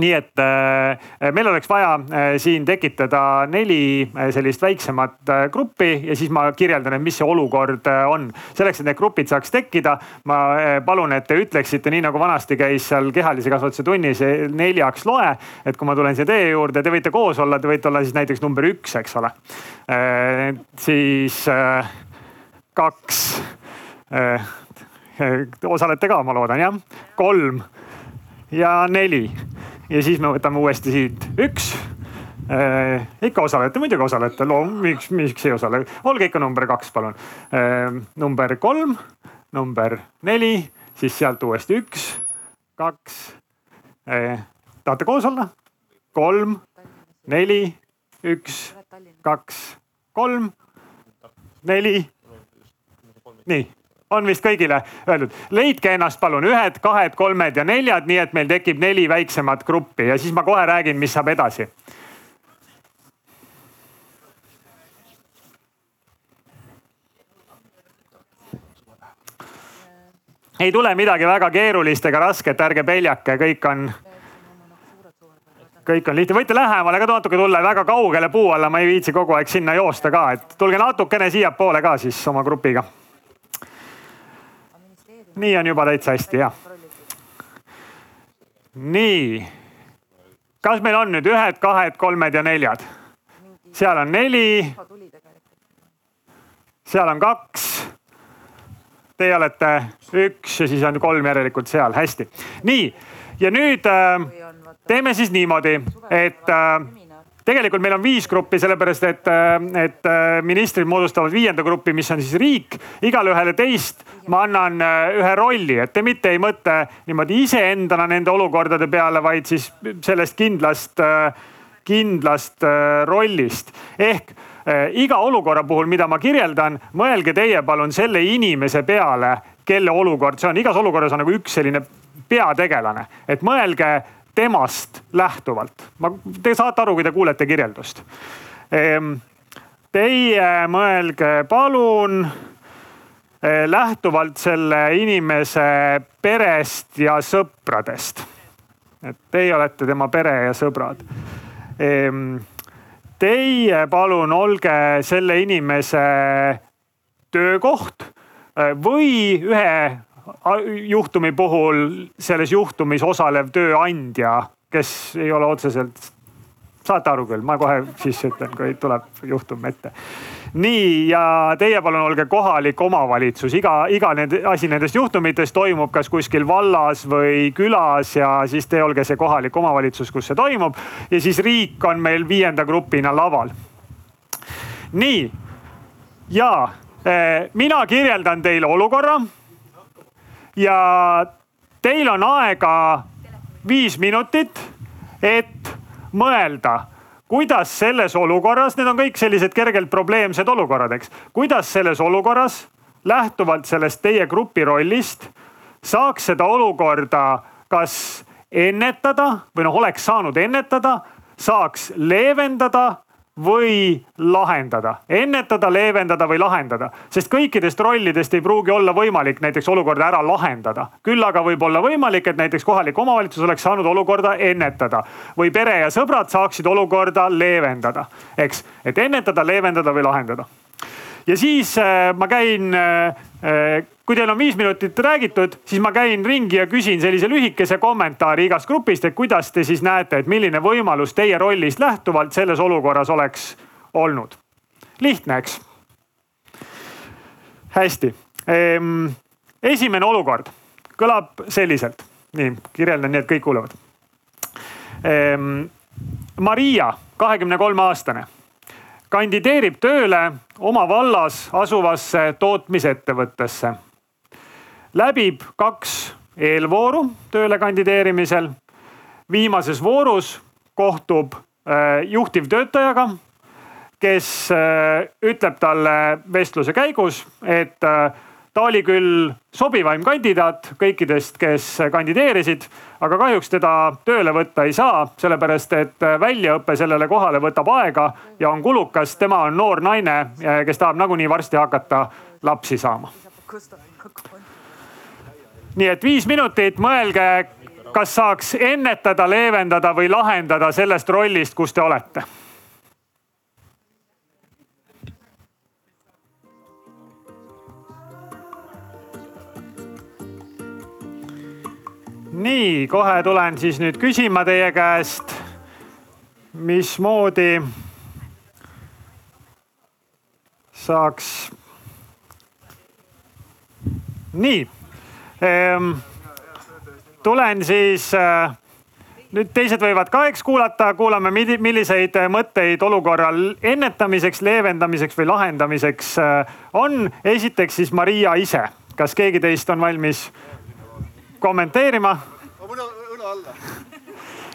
nii et äh, meil oleks vaja äh, siin tekitada neli äh, sellist väiksemat gruppi ja siis ma kirjeldan, et mis see olukord on. selleks, et need grupid saaks tekkida, ma palun, et te ütleksite, nii nagu vanasti käis seal kehalise kasvatuse tunnis neljaks loe. et kui ma tulen siia teie juurde, te võite koos olla, te võite olla siis näiteks number üks, eks ole. siis kaks osalete ka, ma loodan jah, kolm ja neli ja siis me võtame uuesti siit üks äh,. ikka osalete, muidugi osalete, loo, miks, miks ei osale, olge ikka number kaks, palun äh,. number kolm, number neli, siis sealt uuesti üks, kaks äh,. tahate koos olla? kolm, neli, üks, kaks, kolm, neli. nii on vist kõigile öeldud. leidke ennast palun ühed, kahed, kolmed ja neljad, nii et meil tekib neli väiksemat gruppi ja siis ma kohe räägin, mis saab edasi. ei tule midagi väga keerulist ega rasket, ärge peljake, kõik on, kõik on lihtne, võite lähemale ka natuke tulla, väga kaugele puu alla, ma ei viitsi kogu aeg sinna joosta ka, et tulge natukene siiapoole ka siis oma grupiga nii on juba täitsa hästi, jah. nii. kas meil on nüüd ühed, kahed, kolmed ja neljad? seal on neli. seal on kaks. Teie olete üks ja siis on kolm järelikult seal, hästi. nii ja nüüd äh, teeme siis niimoodi, et äh, tegelikult meil on viis gruppi, sellepärast et, äh, et äh, ministrid moodustavad viienda grupi, mis on siis riik. igale ühele teist ma annan äh, ühe rolli, et te mitte ei mõtle niimoodi iseendana nende olukordade peale, vaid siis sellest kindlast, kindlast rollist. ehk iga olukorra puhul, mida ma kirjeldan, mõelge teie palun selle inimese peale, kelle olukord see on. igas olukorras on nagu üks selline peategelane, et mõelge temast lähtuvalt. ma, te saate aru, kui te kuulete kirjeldust. Ehm, teie mõelge palun eh, lähtuvalt selle inimese perest ja sõpradest. et teie olete tema pere ja sõbrad. Ehm, teie palun olge selle inimese töökoht eh, või ühe juhtumi puhul selles juhtumis osalev tööandja, kes ei ole otseselt, saate aru küll, ma kohe siis ütlen, kui tuleb juhtum ette. nii ja teie palun olge kohalik omavalitsus, iga, iga nende asi nendest juhtumitest toimub kas kuskil vallas või külas ja siis te olge see kohalik omavalitsus, kus see toimub. ja siis riik on meil viienda grupina laval. nii ja eh, mina kirjeldan teile olukorra ja teil on aega viis minutit, et mõelda, kuidas selles olukorras, need on kõik sellised kergelt probleemsed olukorrad, eks. kuidas selles olukorras lähtuvalt sellest teie grupi rollist saaks seda olukorda kas ennetada või noh, oleks saanud ennetada, saaks leevendada või lahendada, ennetada, leevendada või lahendada, sest kõikidest rollidest ei pruugi olla võimalik näiteks olukorda ära lahendada. küll aga võib olla võimalik, et näiteks kohalik omavalitsus oleks saanud olukorda ennetada või pere ja sõbrad saaksid olukorda leevendada, eks, et ennetada, leevendada või lahendada. Ja siis äh, ma käin äh, kui teil on viis minutit räägitud, siis ma käin ringi ja küsin sellise lühikese kommentaari igast grupist, et kuidas te siis näete, et milline võimalus teie rollist lähtuvalt selles olukorras oleks olnud. lihtne, eks? hästi ehm,. esimene olukord kõlab selliselt, nii kirjeldan nii, et kõik kuulevad ehm,. Maria, kahekümne kolme aastane kandideerib tööle oma vallas asuvasse tootmisettevõttesse. läbib kaks eelvooru tööle kandideerimisel. viimases voorus kohtub äh, juhtivtöötajaga, kes äh, ütleb talle vestluse käigus, et äh, ta oli küll sobivaim kandidaat kõikidest, kes kandideerisid, aga kahjuks teda tööle võtta ei saa, sellepärast et väljaõpe sellele kohale võtab aega ja on kulukas. tema on noor naine, kes tahab nagunii varsti hakata lapsi saama. nii et viis minutit, mõelge, kas saaks ennetada, leevendada või lahendada sellest rollist, kus te olete nii, kohe tulen siis nüüd küsima teie käest, mismoodi saaks. nii ehm,, tulen siis äh, nüüd teised võivad ka eks kuulata, kuulame, milliseid mõtteid olukorral ennetamiseks, leevendamiseks või lahendamiseks äh, on. esiteks siis Maria ise, kas keegi teist on valmis kommenteerima? õla alla.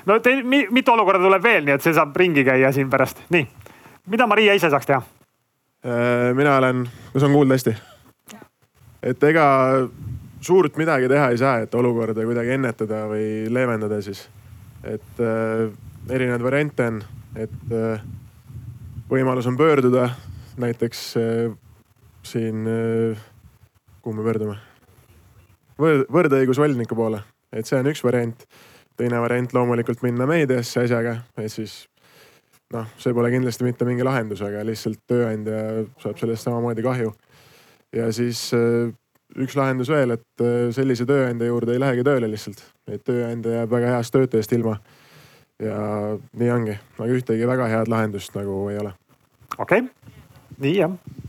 no teil mitu olukorda tuleb veel, nii et see saab ringi käia siin pärast. nii, mida Maria ise saaks teha? Äh, mina olen, kas on kuulda hästi? et ega suurt midagi teha ei saa, et olukorda kuidagi ennetada või leevendada siis. et äh, erinevaid variante on, et äh, võimalus on pöörduda näiteks äh, siin äh,, kuhu me pöördume võrd, võrdõigusvoliniku poole, et see on üks variant. teine variant loomulikult minna meediasse asjaga, et siis noh, see pole kindlasti mitte mingi lahendus, aga lihtsalt tööandja saab sellest samamoodi kahju. ja siis äh, üks lahendus veel, et äh, sellise tööandja juurde ei lähegi tööle lihtsalt, et tööandja jääb väga heast töötajast ilma. ja nii ongi, aga ühtegi väga head lahendust nagu ei ole. okei okay., nii jah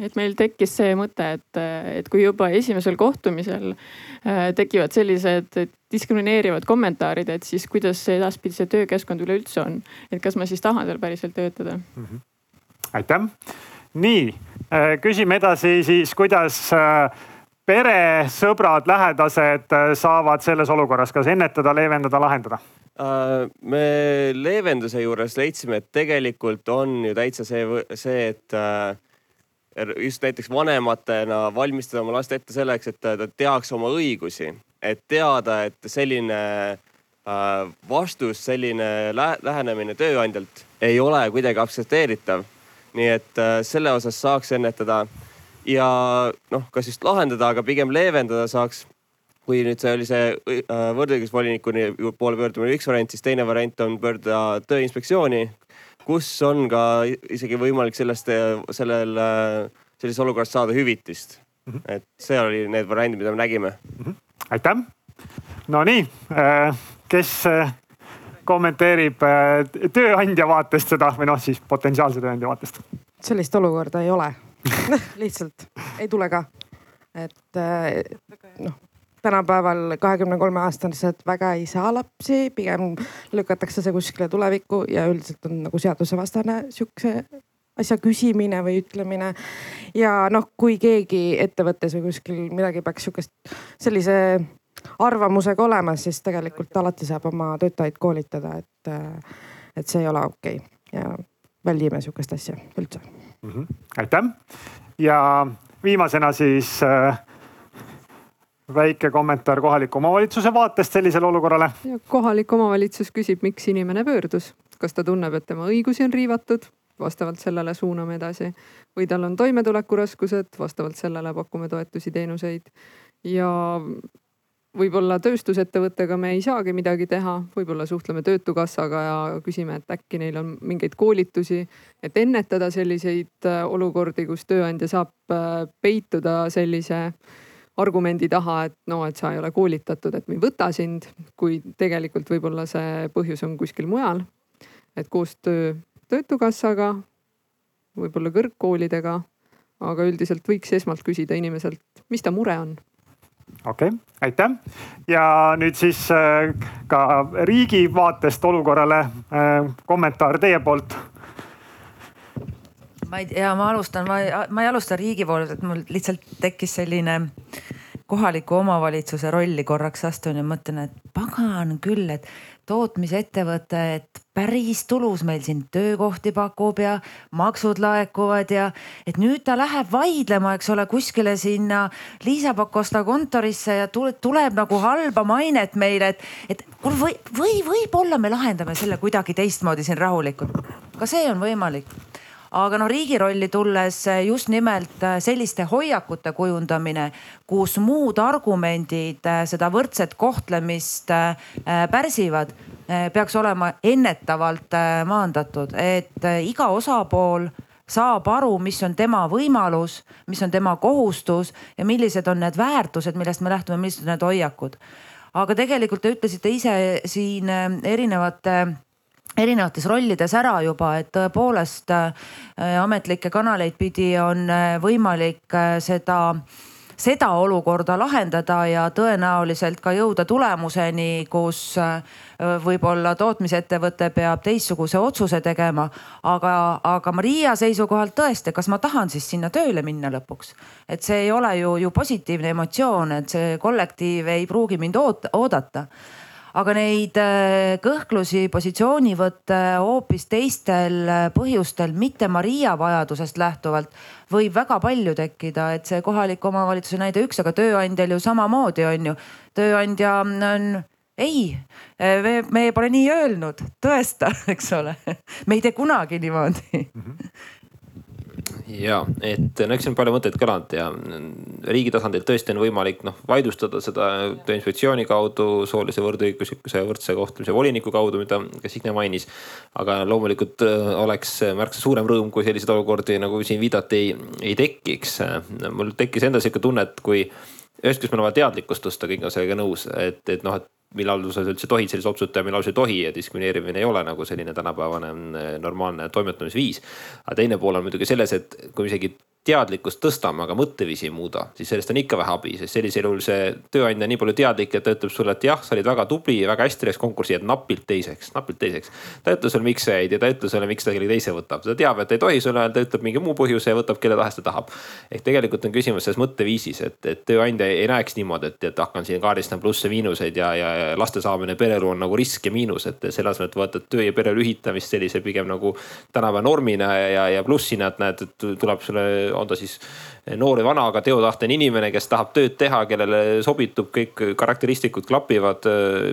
et meil tekkis see mõte, et, et kui juba esimesel kohtumisel äh, tekivad sellised diskrimineerivad kommentaarid, et siis kuidas see edaspidi see töökeskkond üleüldse on. et kas ma siis tahan seal päriselt töötada mm? -hmm. aitäh. nii, äh, küsime edasi siis, kuidas äh, pere, sõbrad, lähedased saavad selles olukorras, kas ennetada, leevendada, lahendada? me leevenduse juures leidsime, et tegelikult on ju täitsa see, see, et just näiteks vanematena valmistada oma last ette selleks, et ta teaks oma õigusi, et teada, et selline äh, vastus, selline lähenemine tööandjalt ei ole kuidagi aktsepteeritav. nii et äh, selle osas saaks ennetada ja noh, kas just lahendada, aga pigem leevendada saaks. kui nüüd see oli see äh, võrdõigusvolinikuni poole pöördumine üks variant, siis teine variant on pöörduda Tööinspektsiooni kus on ka isegi võimalik sellest, sellel, sellises olukorras saada hüvitist mm. -hmm. et see oli need variandid, mida me nägime mm. -hmm. aitäh. Nonii, äh, kes äh, kommenteerib äh, tööandja vaatest seda või noh, siis potentsiaalse tööandja vaatest? sellist olukorda ei ole lihtsalt ei tule ka. et noh tänapäeval kahekümne kolme aastased väga ei saa lapsi, pigem lükatakse see kuskile tulevikku ja üldiselt on nagu seadusevastane sihukese asja küsimine või ütlemine. ja noh, kui keegi ettevõttes või kuskil midagi peaks sihukest sellise arvamusega olema, siis tegelikult alati saab oma töötajaid koolitada, et et see ei ole okei okay. ja väldime sihukest asja üldse mm. -hmm. aitäh ja viimasena siis äh, väike kommentaar kohaliku omavalitsuse vaatest sellisele olukorrale. kohalik omavalitsus küsib, miks inimene pöördus, kas ta tunneb, et tema õigusi on riivatud, vastavalt sellele suuname edasi? Või tal on toimetulekuraskused, vastavalt sellele pakume toetusi, teenuseid? Ja võib-olla tööstusettevõttega me ei saagi midagi teha, võib-olla suhtleme Töötukassaga ja küsime, et äkki neil on mingeid koolitusi, et ennetada selliseid äh, olukordi, kus tööandja saab äh, peituda sellise argumendi taha, et no, et sa ei ole koolitatud, et me ei võta sind, kui tegelikult võib-olla see põhjus on kuskil mujal. et koostöö Töötukassaga, võib-olla kõrgkoolidega, aga üldiselt võiks esmalt küsida inimeselt, mis ta mure on okei okay,, aitäh. ja nüüd siis äh, ka riigi vaatest olukorrale äh, kommentaar teie poolt. Ma ei tea, ma alustan, ma ei, ma ei alusta riigi poolt, et mul lihtsalt tekkis selline kohaliku omavalitsuse rolli korraks astun ja mõtlen, et pagan küll, et tootmisettevõte, et päris tulus meil siin töökohti pakub ja maksud laekuvad ja et nüüd ta läheb vaidlema, eks ole, kuskile sinna Liisa Pakosta kontorisse ja tuleb, tuleb nagu halba mainet meile, et, et kuule või, või võib-olla me lahendame selle kuidagi teistmoodi siin rahulikult. ka see on võimalik aga no riigi rolli tulles eh, just nimelt eh, selliste hoiakute kujundamine, kus muud argumendid eh, seda võrdset kohtlemist pärsivad, peaks olema ennetavalt maandatud, et iga osapool saab aru, mis on tema võimalus, mis on tema kohustus ja millised on need väärtused, millest me lähtume, millised on need hoiakud. aga tegelikult te ütlesite ise siin erinevate erinevates rollides ära juba, et tõepoolest äh, ametlikke kanaleid pidi on äh, võimalik äh, seda seda olukorda lahendada ja tõenäoliselt ka jõuda tulemuseni, kus võib-olla tootmisettevõte peab teistsuguse otsuse tegema. aga, aga Maria seisukohalt tõesti, kas ma tahan siis sinna tööle minna lõpuks? et see ei ole ju, ju positiivne emotsioon, et see kollektiiv ei pruugi mind oot, oodata aga neid äh, kõhklusi, positsioonivõtte hoopis teistel äh, põhjustel, mitte Maria vajadusest lähtuvalt, võib väga palju tekkida, et see kohaliku omavalitsuse näide üks, aga tööandjal ju samamoodi on ju. tööandja on ei, me, me pole nii öelnud, tõesta, eks ole. me ei tee kunagi niimoodi mm. -hmm ja et no eks siin on palju mõtteid kõlanud ja riigi tasandil tõesti on võimalik noh vaidlustada seda Tööinspektsiooni kaudu, soolise võrdõiguslikkuse ja võrdse kohtlemise voliniku kaudu, mida ka Signe mainis. aga loomulikult äh, oleks märksa suurem rõõm, kui selliseid olukordi nagu siin viidati, ei, ei tekiks. mul tekkis endal sihuke tunne, et kui ühest küljest on vaja teadlikkust tõsta, kõik on sellega nõus, et, et noh, et millal sa üldse tohid selliseid otsuseid teha, millal sa ei tohi ja diskrimineerimine ei ole nagu selline tänapäevane äh, normaalne toimetamisviis. aga teine pool on muidugi selles, et kui isegi teadlikkust tõstame, aga mõtteviisi ei muuda, siis sellest on ikka vähe abi, sest sellisel juhul see tööandja on nii palju teadlik, et ta ütleb sulle, et jah, sa olid väga tubli ja väga hästi läks konkursi, jääd napilt teiseks, napilt teiseks. ta ei ütle sulle, miks sa jäid ja ta ei ütle sulle, miks ta kellegi teise võtab, ta teab, et ei tohi sulle öelda, ütleb mingi muu põhjuse ja võtab kelle tahes ta tahab. ehk tegelikult on küsimus selles mõtteviisis, et, et tööandja ei näeks niimoodi, et, et hakkan siin kaardistama plusse-miinuseid ja, ja, ja laste saamine pereelu on nagu risk ja miinus, et selle asemel, et vaatad töö ja pere ühitamist sellise pigem nagu tänapäeva normina ja, ja, ja plussina, et näed, et tuleb sulle, on ta siis noor või vana, aga teotahtene inimene, kes tahab tööd teha, kellele sobitub, kõik karakteristikud klapivad.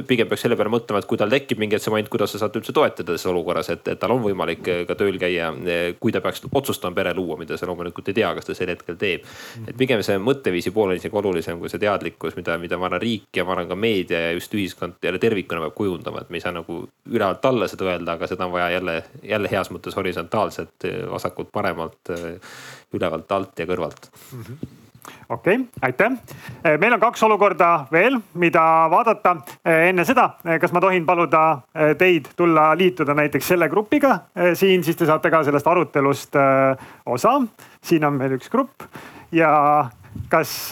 pigem peaks selle peale mõtlema, et kui tal tekib mingi moment, kuidas sa saad üldse toetada selles olukorras, et, et tal on võimalik ka tööl käia. kui ta peaks otsustama pere luua, mida sa loomulikult ei tea, kas ta sel hetkel teeb. et pigem see mõtteviisi pool on isegi olulisem kui see teadlikkus, mida, mida ma arvan, riik ja ma arvan ka meedia ja just ühiskond jälle tervikuna peab kujundama, et me ei saa nagu ülevalt alla seda öelda, aga seda on vaja jälle, jälle heas mõttes horisontaalselt vasakult paremalt ülevalt, alt ja kõrvalt okei okay,, aitäh. Eh, meil on kaks olukorda veel, mida vaadata. Eh, enne seda, eh, kas ma tohin paluda teid tulla liituda näiteks selle grupiga siin, siis te saate ka sellest arutelust osa. siin on meil üks grupp ja kas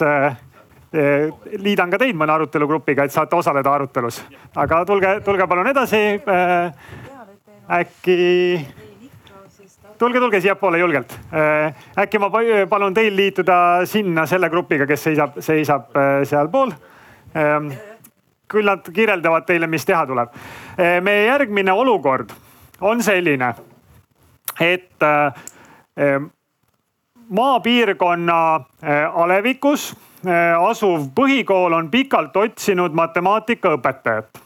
liidan ka teid mõne arutelugrupiga, et saate osaleda arutelus, aga tulge, tulge palun edasi. äkki tulge, tulge siiapoole julgelt. Äh, äkki ma palun teil liituda sinna selle grupiga, kes seisab, seisab äh, sealpool. Ähm, küll nad kirjeldavad teile, mis teha tuleb. Äh, meie järgmine olukord on selline, et äh, maapiirkonna alevikus asuv põhikool on pikalt otsinud matemaatikaõpetajat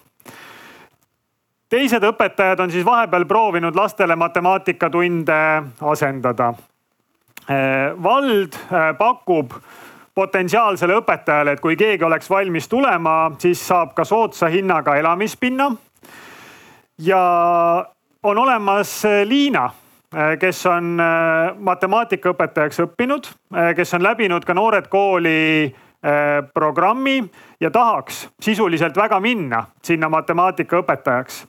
teised õpetajad on siis vahepeal proovinud lastele matemaatikatunde asendada. vald pakub potentsiaalsele õpetajale, et kui keegi oleks valmis tulema, siis saab ka soodsa hinnaga elamispinna. ja on olemas Liina, kes on matemaatikaõpetajaks õppinud, kes on läbinud ka Noored Kooli programmi ja tahaks sisuliselt väga minna sinna matemaatikaõpetajaks.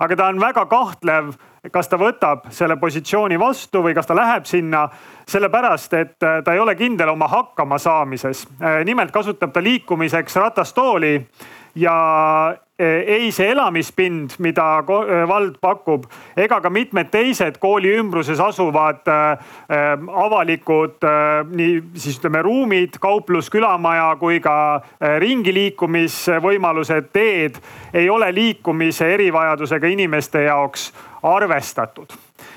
aga ta on väga kahtlev, kas ta võtab selle positsiooni vastu või kas ta läheb sinna sellepärast, et ta ei ole kindel oma hakkamasaamises. nimelt kasutab ta liikumiseks ratastooli ja ei see elamispind, mida eh, vald pakub, ega ka mitmed teised kooli ümbruses asuvad äh, avalikud äh, nii siis ütleme ruumid, kauplus, külamaja kui ka äh, ringi liikumisvõimalused, teed ei ole liikumise erivajadusega inimeste jaoks arvestatud.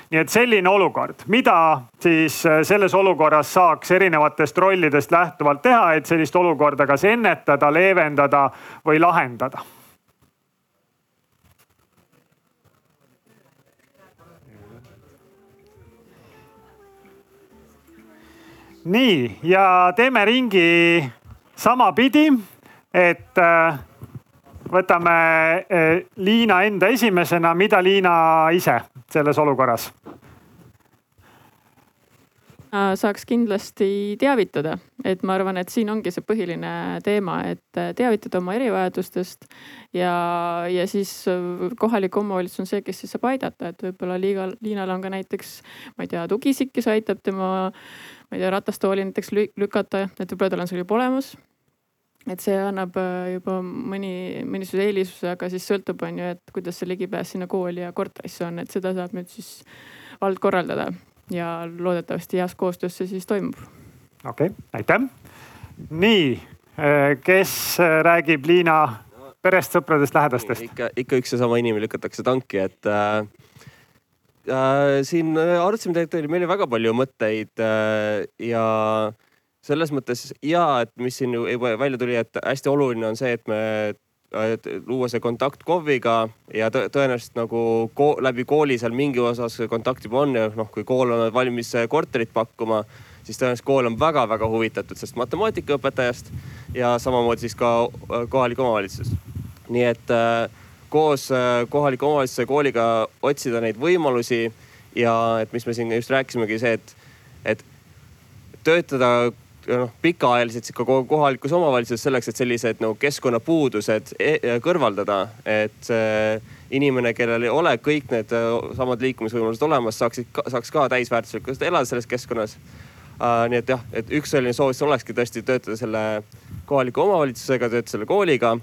Nii et selline olukord, mida siis äh, selles olukorras saaks erinevatest rollidest lähtuvalt teha, et sellist olukorda kas ennetada, leevendada või lahendada nii ja teeme ringi samapidi, et äh, võtame äh, Liina enda esimesena, mida Liina ise selles olukorras? Saaks kindlasti teavitada, et ma arvan, et siin ongi see põhiline teema, et teavitada oma erivajadustest ja, ja siis kohalik omavalitsus on see, kes siis saab aidata, et võib-olla Liiga, Liinal on ka näiteks, ma ei tea, tugisik, kes aitab tema, ma ei tea, ratastooli näiteks lükata, et võib-olla tal on see juba olemas. Et see annab äh, juba mõni, mõnisuguse eelisuse, aga siis sõltub, on ju, et kuidas see ligipääs sinna kooli ja korterisse on, et seda saab nüüd siis vald korraldada ja loodetavasti heas koostöös see siis toimub. okei okay,, aitäh. nii, äh, kes äh, räägib Liina perest, sõpradest, lähedastest? ikka, ikka üks ja sama inimene lükatakse tanki, et äh, äh, siin arutasime tegelikult, meil oli väga palju mõtteid äh, ja selles mõttes ja, et mis siin juba välja tuli, et hästi oluline on see, et me luua see kontakt KOV-iga ja tõenäoliselt nagu ko läbi kooli seal mingi osas kontakt juba on ja noh, kui kool on valmis korterit pakkuma, siis tõenäoliselt kool on väga-väga huvitatud sellest matemaatikaõpetajast ja samamoodi siis ka äh, kohalik omavalitsus. nii et äh, koos äh, kohaliku omavalitsuse kooliga otsida neid võimalusi ja et mis me siin just rääkisimegi, see, et, et töötada noh, pikaajaliselt ikka kohalikus omavalitsuses selleks, et sellised nagu keskkonnapuudused e kõrvaldada. et see inimene, kellel ei ole kõik need äh, samad liikumisvõimalused olemas, saaksid, saaks ka täisväärtuslikult elada selles keskkonnas uh,. nii et jah, et üks selline soovitus olekski tõesti töötada selle kohaliku omavalitsusega, töötada selle kooliga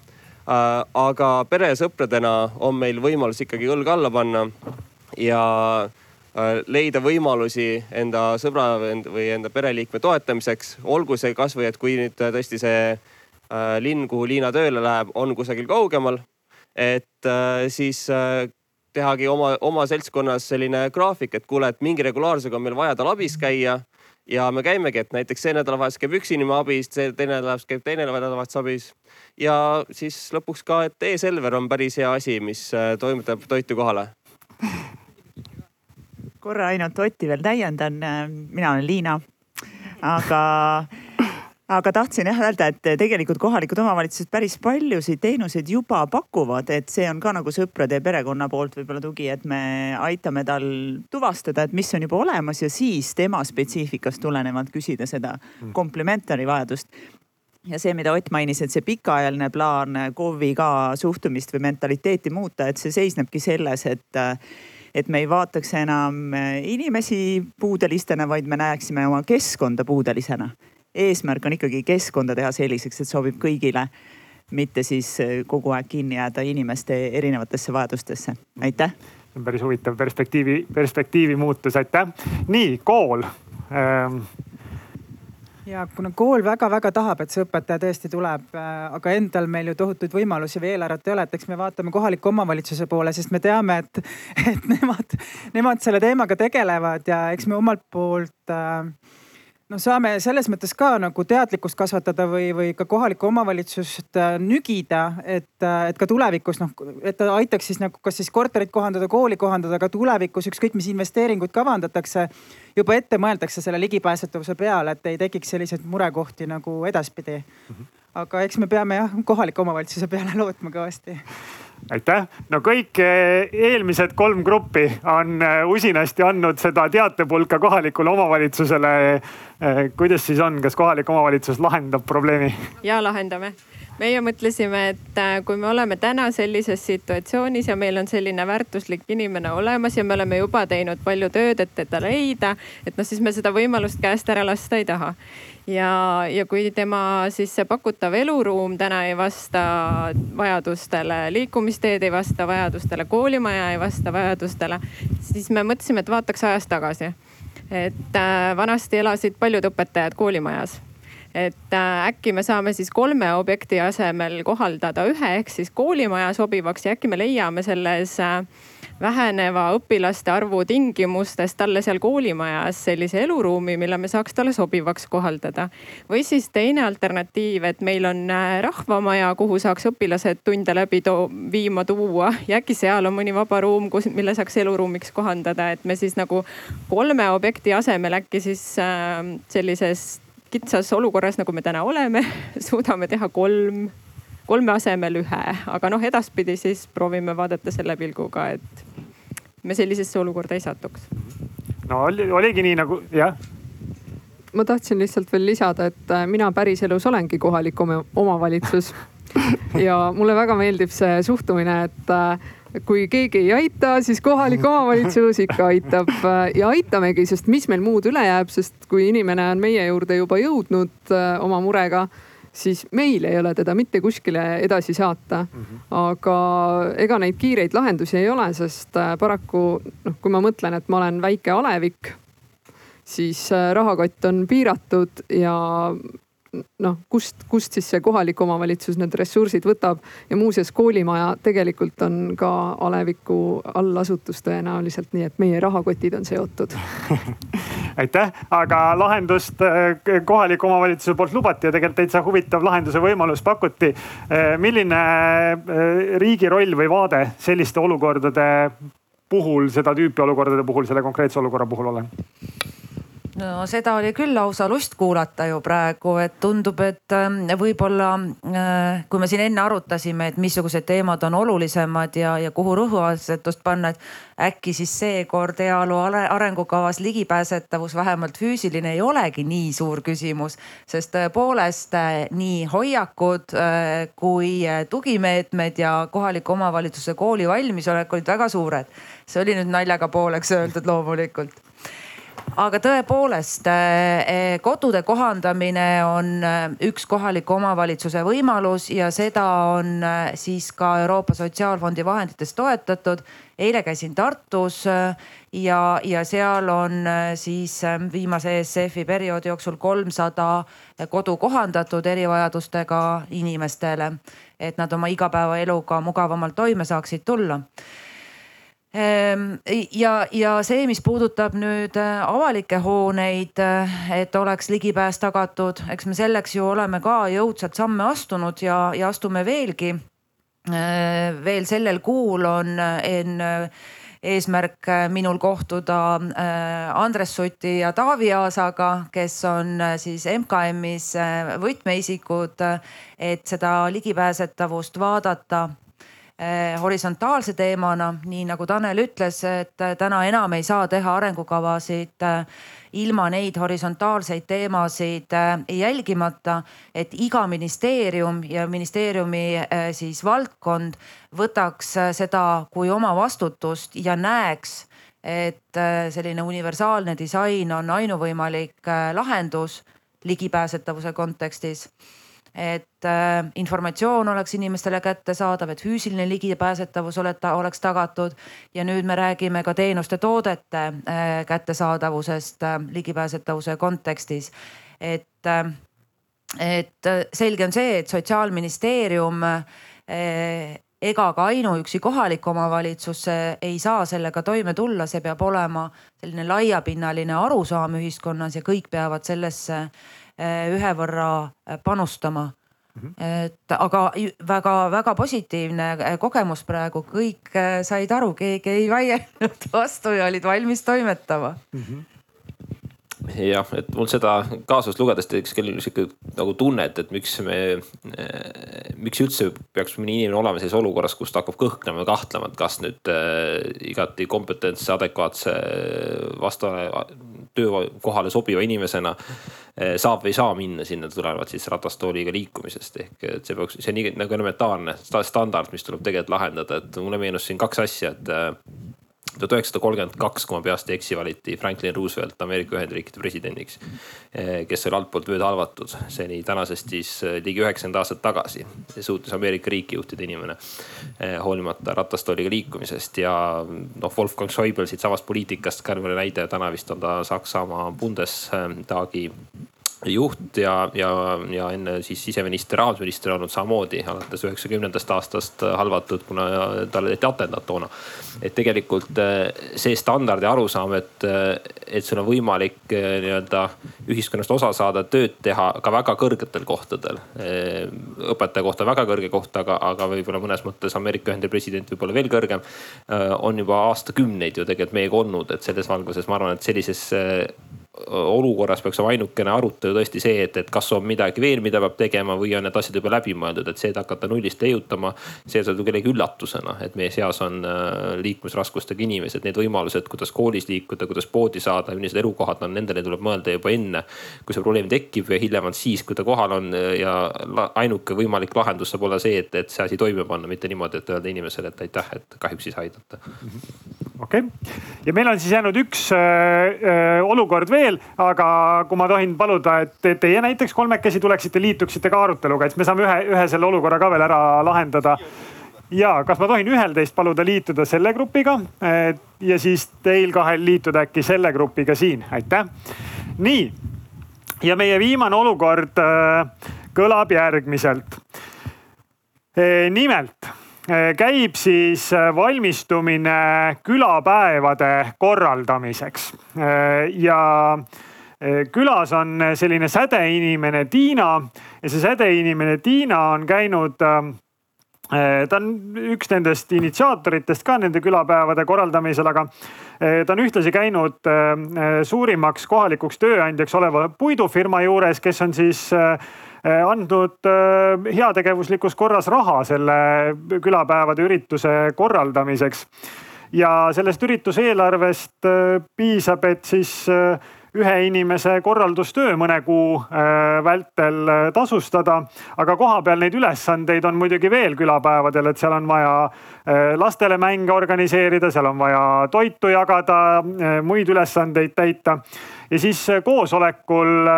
aga pere ja sõpradena on meil võimalus ikkagi õlg alla panna ja Äh, leida võimalusi enda sõbra või enda pereliikme toetamiseks. olgu see kasvõi, et kui nüüd tõesti see äh, linn, kuhu Liina tööle läheb, on kusagil kaugemal, et äh, siis tehagi oma, oma seltskonnas selline graafik, et kuule, et mingi regulaarsusega on meil vaja tal abis käia ja me käimegi, et näiteks see nädalavahetus käib üks inimene abis, see teine nädalavahetus käib teine nädalavahetus abis. ja siis lõpuks ka, et e-Selver on päris hea asi, mis toimetab toitu kohale korra ainult Otti veel täiendan. mina olen Liina, aga aga tahtsin jah öelda, et tegelikult kohalikud omavalitsused päris paljusid teenuseid juba pakuvad, et see on ka nagu sõprade ja perekonna poolt võib-olla tugi, et me aitame tal tuvastada, et mis on juba olemas ja siis tema spetsiifikast tulenevalt küsida seda mm. komplementari vajadust ja see, mida Ott mainis, et see pikaajaline plaan KOV-i ka suhtumist või mentaliteeti muuta, et see seisnebki selles, et et me ei vaataks enam äh, inimesi puudelistena, vaid me näeksime oma keskkonda puudelisena. eesmärk on ikkagi keskkonda teha selliseks, et sobib kõigile, mitte siis äh, kogu aeg kinni jääda inimeste erinevatesse vajadustesse. aitäh. see on päris huvitav perspektiivi, perspektiivi muutus, aitäh. nii, kool ähm ja kuna kool väga-väga tahab, et see õpetaja tõesti tuleb, äh, aga endal meil ju tohutuid võimalusi või eelarvet ei ole, et eks me vaatame kohaliku omavalitsuse poole, sest me teame, et, et nemad, nemad selle teemaga tegelevad ja eks me omalt poolt äh, no saame selles mõttes ka nagu teadlikkust kasvatada või, või ka kohalikku omavalitsust äh, nügida, et, äh, et ka tulevikus noh, et ta aitaks siis nagu kas siis korterit kohandada, kooli kohandada, aga tulevikus ükskõik mis investeeringuid kavandatakse. juba ette mõeldakse selle ligipääsetavuse peale, et ei tekiks selliseid murekohti nagu edaspidi. aga eks me peame jah kohaliku omavalitsuse peale lootma kõvasti aitäh, no kõik eh, eelmised kolm gruppi on eh, usinasti andnud seda teatepulka kohalikule omavalitsusele. Eh, kuidas siis on, kas kohalik omavalitsus lahendab probleemi? ja lahendame meie mõtlesime, et kui me oleme täna sellises situatsioonis ja meil on selline väärtuslik inimene olemas ja me oleme juba teinud palju tööd, et teda leida, et noh, siis me seda võimalust käest ära lasta ei taha ja, ja kui tema siis see pakutav eluruum täna ei vasta vajadustele, liikumisteed ei vasta vajadustele, koolimaja ei vasta vajadustele, siis me mõtlesime, et vaataks ajas tagasi. et äh, vanasti elasid paljud õpetajad koolimajas et äh, äkki me saame siis kolme objekti asemel kohaldada ühe ehk siis koolimaja sobivaks ja äkki me leiame selles äh, väheneva õpilaste arvu tingimustes talle seal koolimajas sellise eluruumi, mille me saaks talle sobivaks kohaldada. või siis teine alternatiiv, et meil on äh, rahvamaja, kuhu saaks õpilased tunde läbi too, viima tuua ja äkki seal on mõni vaba ruum, kus, mille saaks eluruumiks kohandada, et me siis nagu kolme objekti asemel äkki siis äh, sellises kitsas olukorras, nagu me täna oleme, suudame teha kolm kolme asemel ühe, aga noh, edaspidi siis proovime vaadata selle pilguga, et me sellisesse olukorda ei satuks. no oli, oligi nii nagu jah ma tahtsin lihtsalt veel lisada, et äh, mina päriselus olengi kohalik omavalitsus. ja mulle väga meeldib see suhtumine, et äh, kui keegi ei aita, siis kohalik omavalitsus ikka aitab äh, ja aitamegi, sest mis meil muud üle jääb, sest kui inimene on meie juurde juba jõudnud oma murega siis meil ei ole teda mitte kuskile edasi saata mm. -hmm. aga ega neid kiireid lahendusi ei ole, sest äh, paraku noh, kui ma mõtlen, et ma olen väike alevik, siis äh, rahakott on piiratud ja noh, kust, kust siis see kohalik omavalitsus need ressursid võtab ja muuseas koolimaja tegelikult on ka aleviku allasutus tõenäoliselt, nii et meie rahakotid on seotud aitäh, aga lahendust eh, kohaliku omavalitsuse poolt lubati ja tegelikult täitsa huvitav lahenduse võimalus pakuti. Eh, milline eh, riigi roll või vaade selliste olukordade puhul, seda tüüpi olukordade puhul, selle konkreetse olukorra puhul olen? No seda oli küll lausa lust kuulata ju praegu, et tundub, et ähm, võib-olla äh, kui me siin enne arutasime, et missugused teemad on olulisemad ja, ja kuhu rõhuasetust panna, et äkki siis seekord heaolu arengukavas ligipääsetavus, vähemalt füüsiline, ei olegi nii suur küsimus. sest tõepoolest äh, nii hoiakud äh, kui tugimeetmed ja kohaliku omavalitsuse kooli valmisolek olid väga suured. see oli nüüd naljaga pooleks öeldud loomulikult aga tõepoolest eh, eh, kodude kohandamine on eh, üks kohaliku omavalitsuse võimalus ja seda on siis ka Euroopa Sotsiaalfondi vahenditest toetatud. eile käisin Tartus ja, ja seal on siis viimase ESF-i perioodi jooksul kolmsada kodu kohandatud erivajadustega inimestele, et nad oma igapäevaeluga mugavamalt toime saaksid tulla ja, ja see, mis puudutab nüüd äh, avalikke hooneid, äh, et oleks ligipääs tagatud, eks me selleks ju oleme ka jõudsalt samme astunud ja, ja astume veelgi. Äh, veel sellel kuul on enne eesmärk minul kohtuda Andres Suti ja Taavi Aasaga, kes on siis MKM-is võtmeisikud, et seda ligipääsetavust vaadata horisontaalse teemana, nii nagu Tanel ütles, et eh, täna enam ei saa teha arengukavasid eh, ilma neid horisontaalseid teemasid jälgimata, et iga ministeerium ja ministeeriumi siis valdkond võtaks seda kui oma vastutust ja näeks, et selline universaalne disain on ainuvõimalik lahendus ligipääsetavuse kontekstis et äh, informatsioon oleks inimestele kättesaadav, et füüsiline ligipääsetavus oleks tagatud. ja nüüd me räägime ka teenuste, toodete äh, kättesaadavusest äh, ligipääsetavuse kontekstis. et et, et selge on see, et sotsiaalministeerium eh, ega ka ainuüksi kohalik omavalitsus ei saa sellega toime tulla, see peab olema selline laiapinnaline arusaam ühiskonnas ja kõik peavad sellesse ühe võrra panustama. Et aga väga-väga positiivne eh, kogemus praegu, kõik eh, said aru, keegi ei vaielnud vastu ja olid valmis toimetama. Mm. -hmm jah, et mul seda kaasust lugedes tekkis küll sihuke nagu tunne, et, et miks me, eh, miks üldse peaks mõni inimene olema sellises olukorras, kus ta hakkab kõhklema ja kahtlema, et kas nüüd äh, igati kompetentse, adekvaatse, vastava töökohale sobiva inimesena äh, saab või ei saa minna sinna tulenevalt siis ratastooliga liikumisest. ehk et see peaks, see on nii nagu elementaarne standard, mis tuleb tegelikult lahendada, et mulle meenus siin kaks asja, et tuhat üheksasada kolmkümmend kaks, kui ma peast ei eksi, valiti Franklin Roosevelt Ameerika Ühendriikide presidendiks. Eh, kes oli altpoolt mööda halvatud, see oli tänasest siis eh, ligi üheksakümmend aastat tagasi. suutis Ameerika riiki juhtida inimene, eh, hoolimata ratastooliga liikumisest ja noh, Wolfgang Schäuble siitsamast poliitikast ka näide, täna vist on ta Saksamaa Bundestagi juht ja, ja, ja enne siis siseminister, rahandusminister olnud samamoodi alates üheksakümnendast aastast halvatud, kuna talle tehti atendaat toona. et tegelikult eh, see standard ja arusaam, et, et sul on võimalik nii-öelda ühiskonnast osa saada, tööd teha ka väga kõrgetel kohtadel. Õpetaja kohta väga kõrge koht, aga, aga võib-olla mõnes mõttes Ameerika Ühendriikide president võib-olla veel kõrgem. on juba aastakümneid ju tegelikult meiega olnud, et selles valguses ma arvan, et sellises olukorras peaks olema ainukene arutelu tõesti see, et, et kas on midagi veel, mida peab tegema või on need asjad juba läbi mõeldud, et see, et hakata nullist leiutama. see saab ju kellegi üllatusena, et meie seas on äh, liikumisraskustega inimesed, need võimalused, kuidas koolis liikuda, kuidas poodi saada, millised elukohad on, nendele tuleb mõelda juba enne. kui see probleem tekib ja hiljemalt siis, kui ta kohal on ja ainuke võimalik lahendus saab olla see, et, et see asi toime panna, mitte niimoodi, et öelda inimesele, et aitäh, et kahjuks ei saa aidata. okei okay., ja meil on siis jäänud üks äh, äh olukord veel veel, aga kui ma tohin paluda, et teie näiteks kolmekesi tuleksite, liituksite ka aruteluga, siis me saame ühe, ühe selle olukorra ka veel ära lahendada ja kas ma tohin ühel teist paluda liituda selle grupiga ja siis teil kahel liituda äkki selle grupiga siin, aitäh. nii ja meie viimane olukord äh, kõlab järgmiselt. Äh, nimelt käib siis valmistumine külapäevade korraldamiseks. Ja eh, külas on selline sädeinimene Tiina ja see sädeinimene Tiina on käinud ta on üks nendest initsiaatoritest ka nende külapäevade korraldamisel, aga ta on ühtlasi käinud suurimaks kohalikuks tööandjaks oleva puidufirma juures, kes on siis andnud heategevuslikus korras raha selle külapäevade ürituse korraldamiseks ja sellest ürituse eelarvest äh, piisab, et siis ühe inimese korraldustöö mõne kuu vältel tasustada. aga kohapeal neid ülesandeid on muidugi veel külapäevadel, et seal on vaja lastele mänge organiseerida, seal on vaja toitu jagada, muid ülesandeid täita. ja siis koosolekul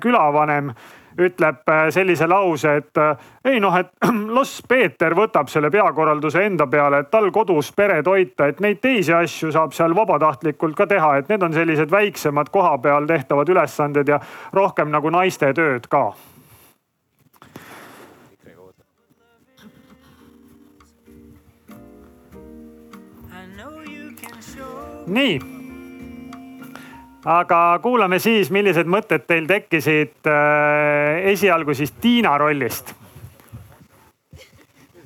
külavanem ütleb äh, sellise lause, et äh, ei noh, et las Peeter võtab selle peakorralduse enda peale, et tal kodus pere toita, et neid teisi asju saab seal vabatahtlikult ka teha, et need on sellised väiksemad kohapeal tehtavad ülesanded ja rohkem nagu naiste tööd ka. Nii aga kuulame siis, millised mõtted teil tekkisid äh, esialgu siis Tiina rollist.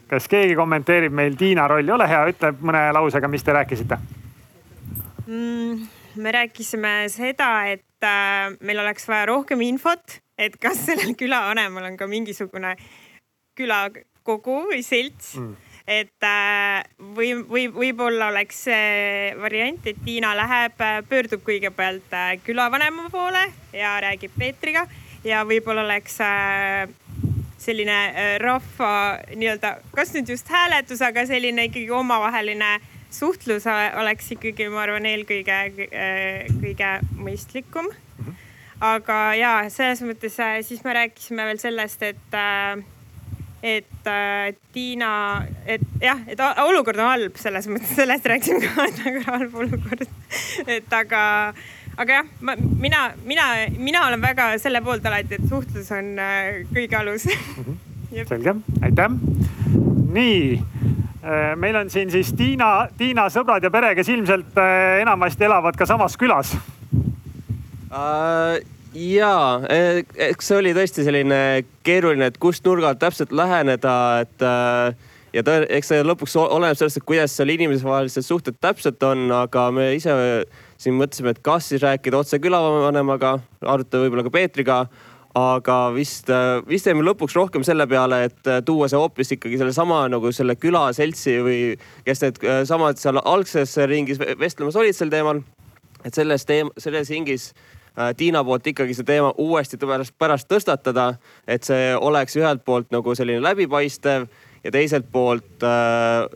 kas keegi kommenteerib meil Tiina rolli, ole hea, ütle mõne lausega, mis te rääkisite mm,. me rääkisime seda, et äh, meil oleks vaja rohkem infot, et kas sellel külavanemal on ka mingisugune külakogu või selts mm et äh, või, või võib-olla oleks see variant, et Tiina läheb, äh, pöördub kõigepealt äh, külavanema poole ja räägib Peetriga ja võib-olla oleks selline rahva nii-öelda, kas nüüd just hääletus, aga selline ikkagi omavaheline suhtlus oleks ikkagi, ma arvan, eelkõige kõige mõistlikum. Mhm. aga ja selles mõttes siis me rääkisime veel sellest, et et äh, Tiina, et jah, et olukord on halb selles mõttes, sellest rääkisime ka, et väga halb olukord. et aga, aga jah, ma, mina, mina, mina olen väga selle poolt alati, et suhtlus on äh, kõige alus selge, aitäh. nii, meil on siin siis Tiina, Tiina sõbrad ja pere, kes ilmselt äh, enamasti elavad ka samas külas uh,. Ja, eks see oli tõesti selline keeruline, et kust nurga alt täpselt läheneda, et uh, ja tõe, eks see lõpuks oleneb sellest, et kuidas seal inimese vahelised suhted täpselt on, aga me ise siin mõtlesime, et kas siis rääkida otse külavanemaga, arutada võib-olla ka Peetriga aga vist, vist jäime lõpuks rohkem selle peale, et tuua see hoopis ikkagi sellesama nagu selle külaseltsi või kes need samad seal algses ringis vestlemas olid sel teemal. et selles teem-, selles ringis Äh, Tiina poolt ikkagi see teema uuesti pärast, tõstatada, et see oleks ühelt poolt nagu selline läbipaistev ja teiselt poolt äh,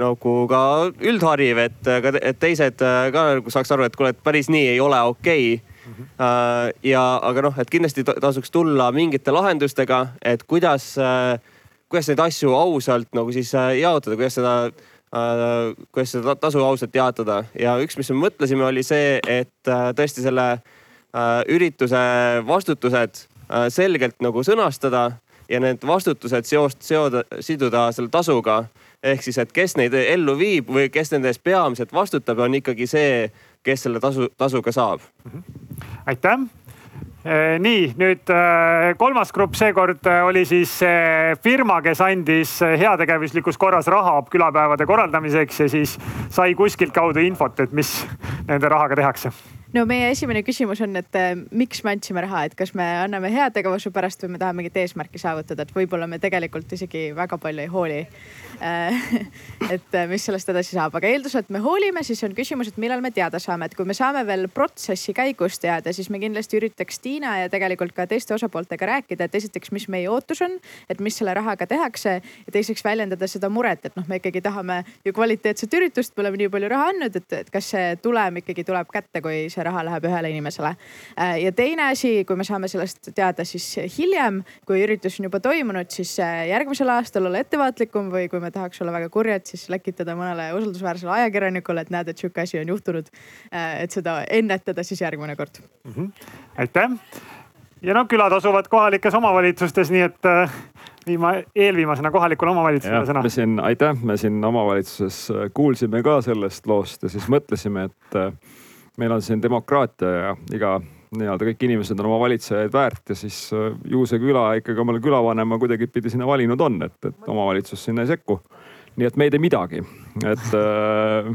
nagu ka üldhariv, et, et teised äh, ka nagu saaks aru, et kuule, et päris nii ei ole okei okay. Mm -hmm. ja, aga noh, et kindlasti tasuks tulla mingite lahendustega, et kuidas, kuidas neid asju ausalt nagu siis jaotada, kuidas seda kuidas seda tasu ausalt jaotada ja üks, mis me mõtlesime, oli see, et tõesti selle Äh, ürituse vastutused äh, selgelt nagu sõnastada ja need vastutused seost, seoda, siduda selle tasuga. ehk siis, et kes neid ellu viib või kes nende eest peamiselt vastutab, on ikkagi see, kes selle tasu, tasuga saab. aitäh äh, nii nüüd kolmas grupp seekord oli siis firma, kes andis heategevuslikus korras raha külapäevade korraldamiseks ja siis sai kuskilt kaudu infot, et mis nende rahaga tehakse no meie esimene küsimus on, et äh, miks me andsime raha, et kas me anname heategevuse pärast või me tahame mingit eesmärki saavutada, et võib-olla me tegelikult isegi väga palju ei hooli Äh, et äh, mis sellest edasi saab, aga eeldusel, et me hoolime, siis on küsimus, et millal me teada saame, et kui me saame veel protsessi käigus teada, siis me kindlasti üritaks Tiina ja tegelikult ka teiste osapooltega rääkida, et esiteks, mis meie ootus on, et mis selle rahaga tehakse ja teiseks väljendada seda muret, et noh, me ikkagi tahame ju kvaliteetset üritust, me oleme nii palju raha andnud, et, et kas see tulem ikkagi tuleb kätte, kui see raha läheb ühele inimesele. Äh, ja teine asi, kui me saame sellest teada, siis hiljem, kui üritus on juba toimunud, siis järgmisel aastal olla ettevaatlikum või kui me tahaks olla väga kurjad, siis läkitada mõnele usaldusväärsele ajakirjanikule, et näed, et sihuke asi on juhtunud. Äh, et seda ennetada siis järgmine kord mm. -hmm. aitäh. ja no külad asuvad kohalikes omavalitsustes, nii et äh, viima, eelviimasena kohalikule omavalitsusele sõna. me siin, aitäh, me siin omavalitsuses äh, kuulsime ka sellest loost ja siis mõtlesime, et meil on siin demokraatia ja iga nii-öelda kõik inimesed on oma valitsejaid väärt ja siis äh, ju see küla ikkagi omale külavanema kuidagipidi sinna valinud on, et, et omavalitsus sinna ei sekku. nii et me ei tee midagi, et äh,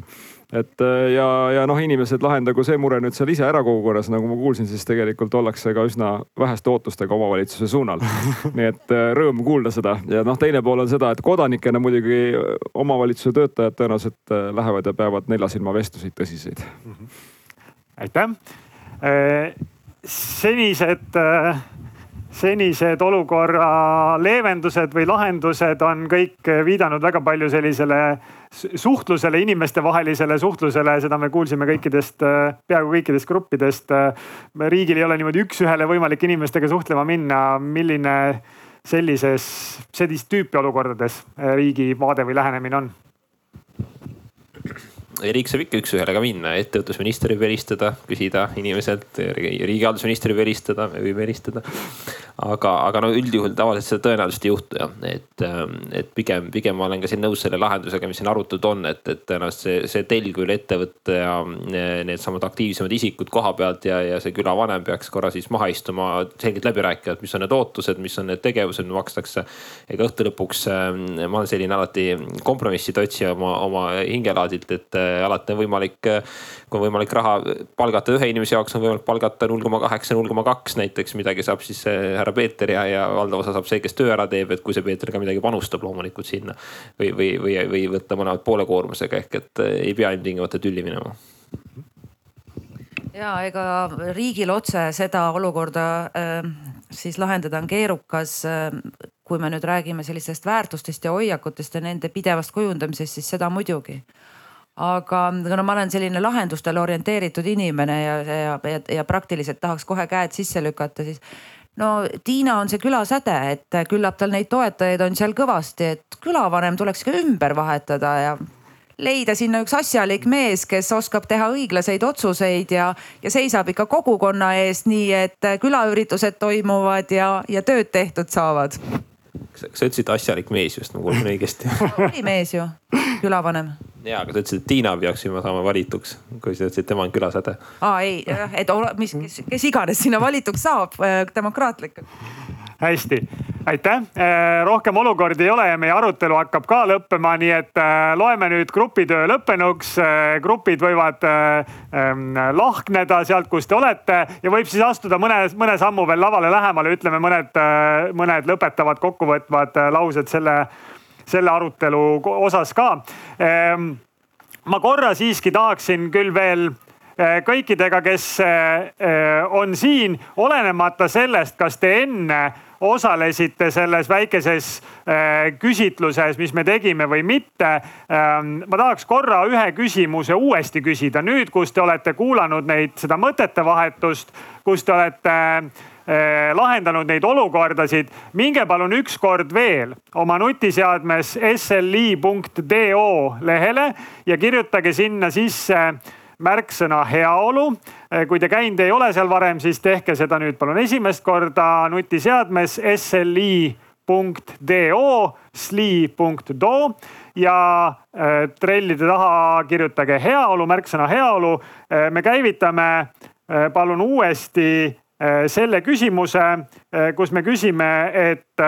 et äh, ja, ja noh, inimesed lahendagu see mure nüüd seal ise ära kogukonnas, nagu ma kuulsin, siis tegelikult ollakse ka üsna väheste ootustega omavalitsuse suunal. nii et rõõm kuulda seda ja noh, teine pool on seda, et kodanikena muidugi omavalitsuse töötajad tõenäoliselt lähevad ja peavad neljasilma vestlusi tõsiseid. Aitäh Äh, senised, äh, senised olukorra leevendused või lahendused on kõik viidanud väga palju sellisele suhtlusele, inimestevahelisele suhtlusele, seda me kuulsime kõikidest, äh, peaaegu kõikidest gruppidest. riigil ei ole niimoodi üks-ühele võimalik inimestega suhtlema minna, milline sellises, sellist tüüpi olukordades riigi vaade või lähenemine on? Riik saab ikka üks-ühele ka minna, ettevõtlusminister võib helistada, küsida inimeselt, riigihalduse minister võib helistada, me võime helistada. aga, aga no üldjuhul tavaliselt seda tõenäoliselt ei juhtu jah, et, et pigem, pigem ma olen ka siin nõus selle lahendusega, mis siin arutatud on, et, et tõenäoliselt see, see telg üle ettevõtte ja needsamad aktiivsemad isikud koha pealt ja, ja see külavanem peaks korra siis maha istuma, selgelt läbi rääkima, et mis on need ootused, mis on need tegevused, mida makstakse. ega õhtu lõpuks ma olen selline alati kompromisside otsija oma, oma hingelaadilt, et alati on võimalik, kui on võimalik raha palgata ühe inimese jaoks, on võimalik palgata null koma kaheksa, null koma kaks näiteks, midagi saab siis härra Peeter ja, ja valdav osa saab see, kes töö ära teeb, et kui see Peeter ka midagi panustab loomulikult sinna. või, või, või, või võtta mõlemad poole koormusega ehk et ei pea ilmtingimata tülli minema ja ega riigil otse seda olukorda äh, siis lahendada on keerukas äh,. kui me nüüd räägime sellistest väärtustest ja hoiakutest ja nende pidevast kujundamisest, siis seda muidugi aga kuna ma olen selline lahendustele orienteeritud inimene ja, ja, ja, ja praktiliselt tahaks kohe käed sisse lükata, siis no Tiina on see külasäde, et küllap tal neid toetajaid on seal kõvasti, et külavanem tuleks ka ümber vahetada ja leida sinna üks asjalik mees, kes oskab teha õiglaseid otsuseid ja, ja seisab ikka kogukonna eest, nii et külaüritused toimuvad ja, ja tööd tehtud saavad. kas sa ütlesid asjalik mees just, ma kuulsin õigesti oli mees ju, külavanem. Ja, aga sa ütlesid, et Tiina peaks juba saama valituks, kui sa ütlesid, tema on külasäde. aa ei, et ole, mis, kes, kes iganes sinna valituks saab demokraatlikult hästi, aitäh. rohkem olukordi ei ole ja meie arutelu hakkab ka lõppema, nii et loeme nüüd grupitöö lõppenuks. grupid võivad lahkneda sealt, kus te olete ja võib siis astuda mõne, mõne sammu veel lavale lähemale, ütleme mõned, mõned lõpetavad, kokkuvõtvad laused selle, selle arutelu osas ka. ma korra siiski tahaksin küll veel kõikidega, kes on siin, olenemata sellest, kas te enne osalesite selles väikeses küsitluses, mis me tegime või mitte. ma tahaks korra ühe küsimuse uuesti küsida nüüd, kus te olete kuulanud neid, seda mõtetevahetust, kus te olete lahendanud neid olukordasid. minge palun ükskord veel oma nutiseadmes sli.do lehele ja kirjutage sinna sisse märksõna heaolu. kui te käinud ei ole seal varem, siis tehke seda nüüd palun esimest korda nutiseadmes sli.do, sli.do ja trellide taha kirjutage heaolu, märksõna heaolu. me käivitame palun uuesti selle küsimuse, kus me küsime, et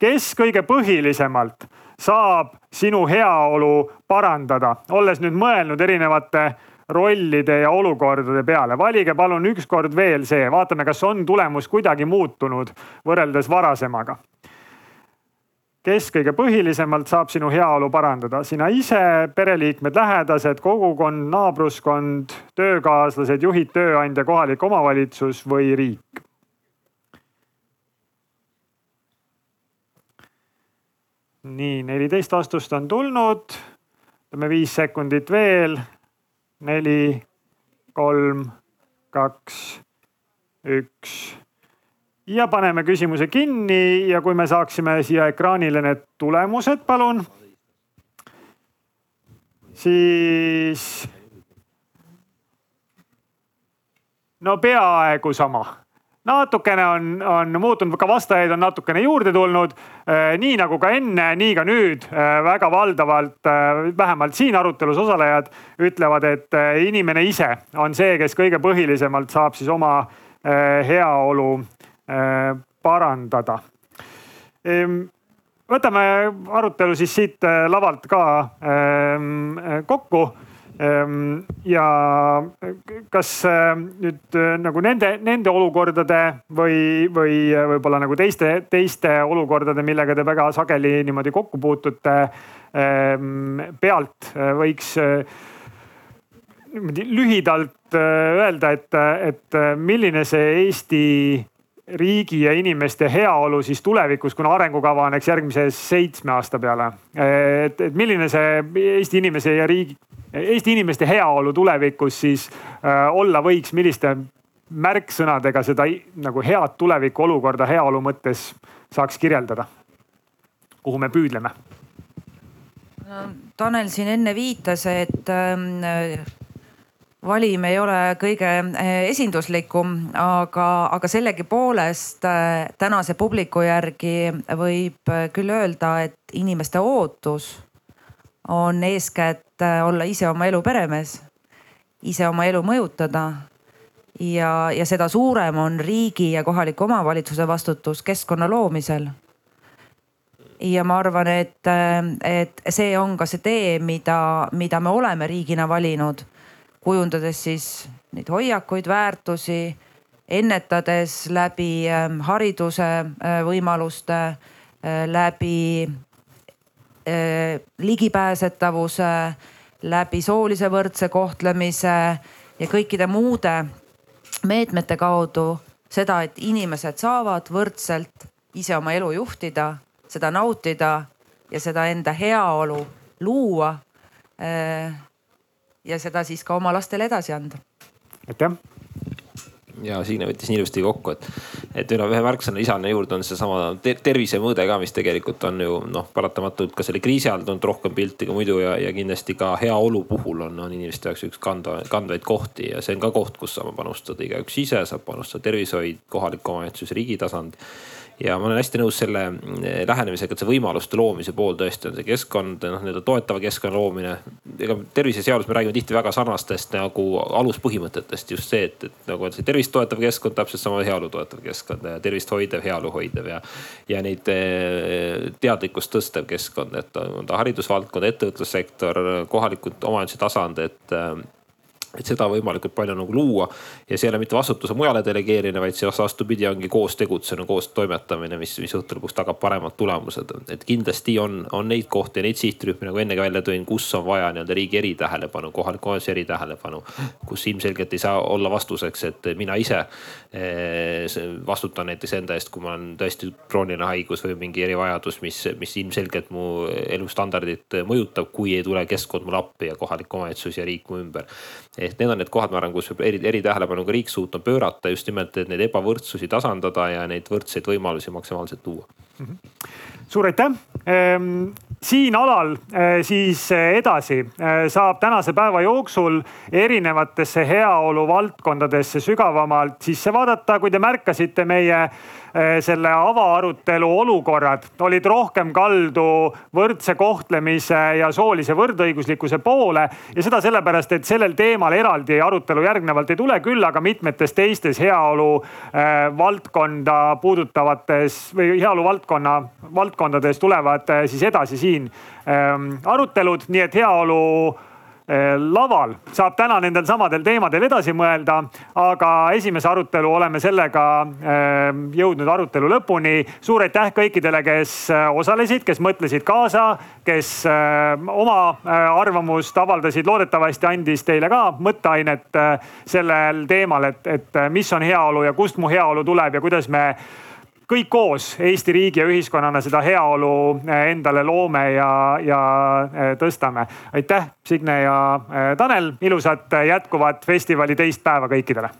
kes kõige põhilisemalt saab sinu heaolu parandada, olles nüüd mõelnud erinevate rollide ja olukordade peale. valige palun ükskord veel see, vaatame, kas on tulemus kuidagi muutunud võrreldes varasemaga. Kes kõige põhilisemalt saab sinu heaolu parandada, sina ise, pereliikmed, lähedased, kogukond, naabruskond, töökaaslased, juhid, tööandja, kohalik omavalitsus või riik? nii, neliteist vastust on tulnud. võtame viis sekundit veel neli, kolm, kaks, üks. Ja paneme küsimuse kinni ja kui me saaksime siia ekraanile need tulemused, palun. siis. no peaaegu sama natukene on, on muutunud, ka vastajaid on natukene juurde tulnud. nii nagu ka enne, nii ka nüüd väga valdavalt, vähemalt siin arutelus osalejad ütlevad, et inimene ise on see, kes kõige põhilisemalt saab siis oma heaolu parandada. võtame arutelu siis siit lavalt ka kokku Ehm, ja kas äh, nüüd äh, nagu nende, nende olukordade või, või äh, võib-olla nagu teiste, teiste olukordade, millega te väga sageli niimoodi kokku puutute ehm, pealt võiks niimoodi lühidalt öelda, et, et milline see Eesti riigi ja inimeste heaolu siis tulevikus, kuna arengukava on eks järgmise seitsme aasta peale. et, et milline see Eesti inimese ja riigi, Eesti inimeste heaolu tulevikus siis äh, olla võiks, milliste märksõnadega seda nagu head tuleviku olukorda heaolu mõttes saaks kirjeldada? kuhu me püüdleme? Tanel siin enne viitas, et äh, valim ei ole kõige eh, esinduslikum, aga, aga sellegipoolest eh, tänase publiku järgi võib eh, küll öelda, et inimeste ootus on eeskätt olla ise oma elu peremees, ise oma elu mõjutada. ja, ja seda suurem on riigi ja kohaliku omavalitsuse vastutus keskkonna loomisel ja ma arvan, et, et see on ka see tee, mida, mida me oleme riigina valinud kujundades siis neid hoiakuid, väärtusi, ennetades läbi ähm, hariduse äh, võimaluste, äh, läbi äh, ligipääsetavuse, läbi soolise võrdse kohtlemise ja kõikide muude meetmete kaudu seda, et inimesed saavad võrdselt ise oma elu juhtida, seda nautida ja seda enda heaolu luua ja seda siis ka oma lastele edasi anda. aitäh! Ja Signe võttis nii ilusti kokku, et, et veel ühe märksõna lisana juurde on seesama tervisemõõde ka, mis tegelikult on ju noh, paratamatult ka selle kriisi ajal tulnud rohkem pilti kui muidu ja, ja kindlasti ka heaolu puhul on, on inimeste jaoks üks kandva, kandvaid kohti ja see on ka koht, kus saame panustada. Igaüks ise, saab panustada tervishoid, kohalik omavalitsus, riigi tasand ja ma olen hästi nõus selle eh, lähenemisega, et see võimaluste loomise pool tõesti on see keskkond, noh nii-öelda toetava keskkonna loomine. ega terviseseadus, me räägime tihti väga sarnastest nagu aluspõhimõtetest, just see, et, et nagu see tervist toetav keskkond, täpselt sama heaolu toetav keskkond ja tervist hoidev, heaolu hoidev ja. ja neid eh, teadlikkust tõstev keskkond, et on ta haridusvaldkond, ettevõtlussektor, kohalikud omavalitsuse tasand, et et seda võimalikult palju nagu luua ja see ei ole mitte vastutuse mujale delegeerimine, vaid see vastupidi ongi koos tegutsemine, koos toimetamine, mis, mis õhtu lõpuks tagab paremad tulemused. et kindlasti on, on neid kohti neid sihtrühmi nagu enne ka välja tõin, kus on vaja nii-öelda riigi eritähelepanu, kohaliku omavalitsuse eritähelepanu. kus ilmselgelt ei saa olla vastuseks, et mina ise eh, vastutan näiteks enda eest, kui mul on tõesti krooniline haigus või mingi erivajadus, mis, mis ilmselgelt mu elustandardit mõjutab, kui ei tule keskkond mulle appi ja kohalik omavalitsus ja riik mu ümber ehk need on need kohad, ma arvan, kus eri, eritähelepanu ka riik suutnud pöörata just nimelt, et neid ebavõrdsusi tasandada ja neid võrdseid võimalusi maksimaalselt luua mm. -hmm. suur aitäh ehm siin alal eh, siis eh, edasi eh, saab tänase päeva jooksul erinevatesse heaolu valdkondadesse sügavamalt sisse vaadata. kui te märkasite meie selle avaarutelu olukorrad olid rohkem kaldu võrdse kohtlemise ja soolise võrdõiguslikkuse poole. ja seda sellepärast, et sellel teemal eraldi arutelu järgnevalt ei tule, küll aga mitmetes teistes heaolu eh, valdkonda puudutavates või heaolu valdkonna, valdkondades tulevad eh, siis edasi siin arutelud, nii et heaolu Eh, laval saab täna nendel samadel teemadel edasi mõelda. aga esimese arutelu oleme sellega eh, jõudnud arutelu lõpuni. suur aitäh kõikidele, kes eh, osalesid, kes mõtlesid kaasa, kes oma arvamust avaldasid. loodetavasti andis teile ka mõtteainet sellel teemal, et, et mis on heaolu ja kust mu heaolu tuleb ja kuidas me kõik koos Eesti riigi ja ühiskonnana seda heaolu eh, endale loome ja, ja eh, tõstame. aitäh, Signe ja eh, Tanel, ilusat jätkuvat festivali teist päeva kõikidele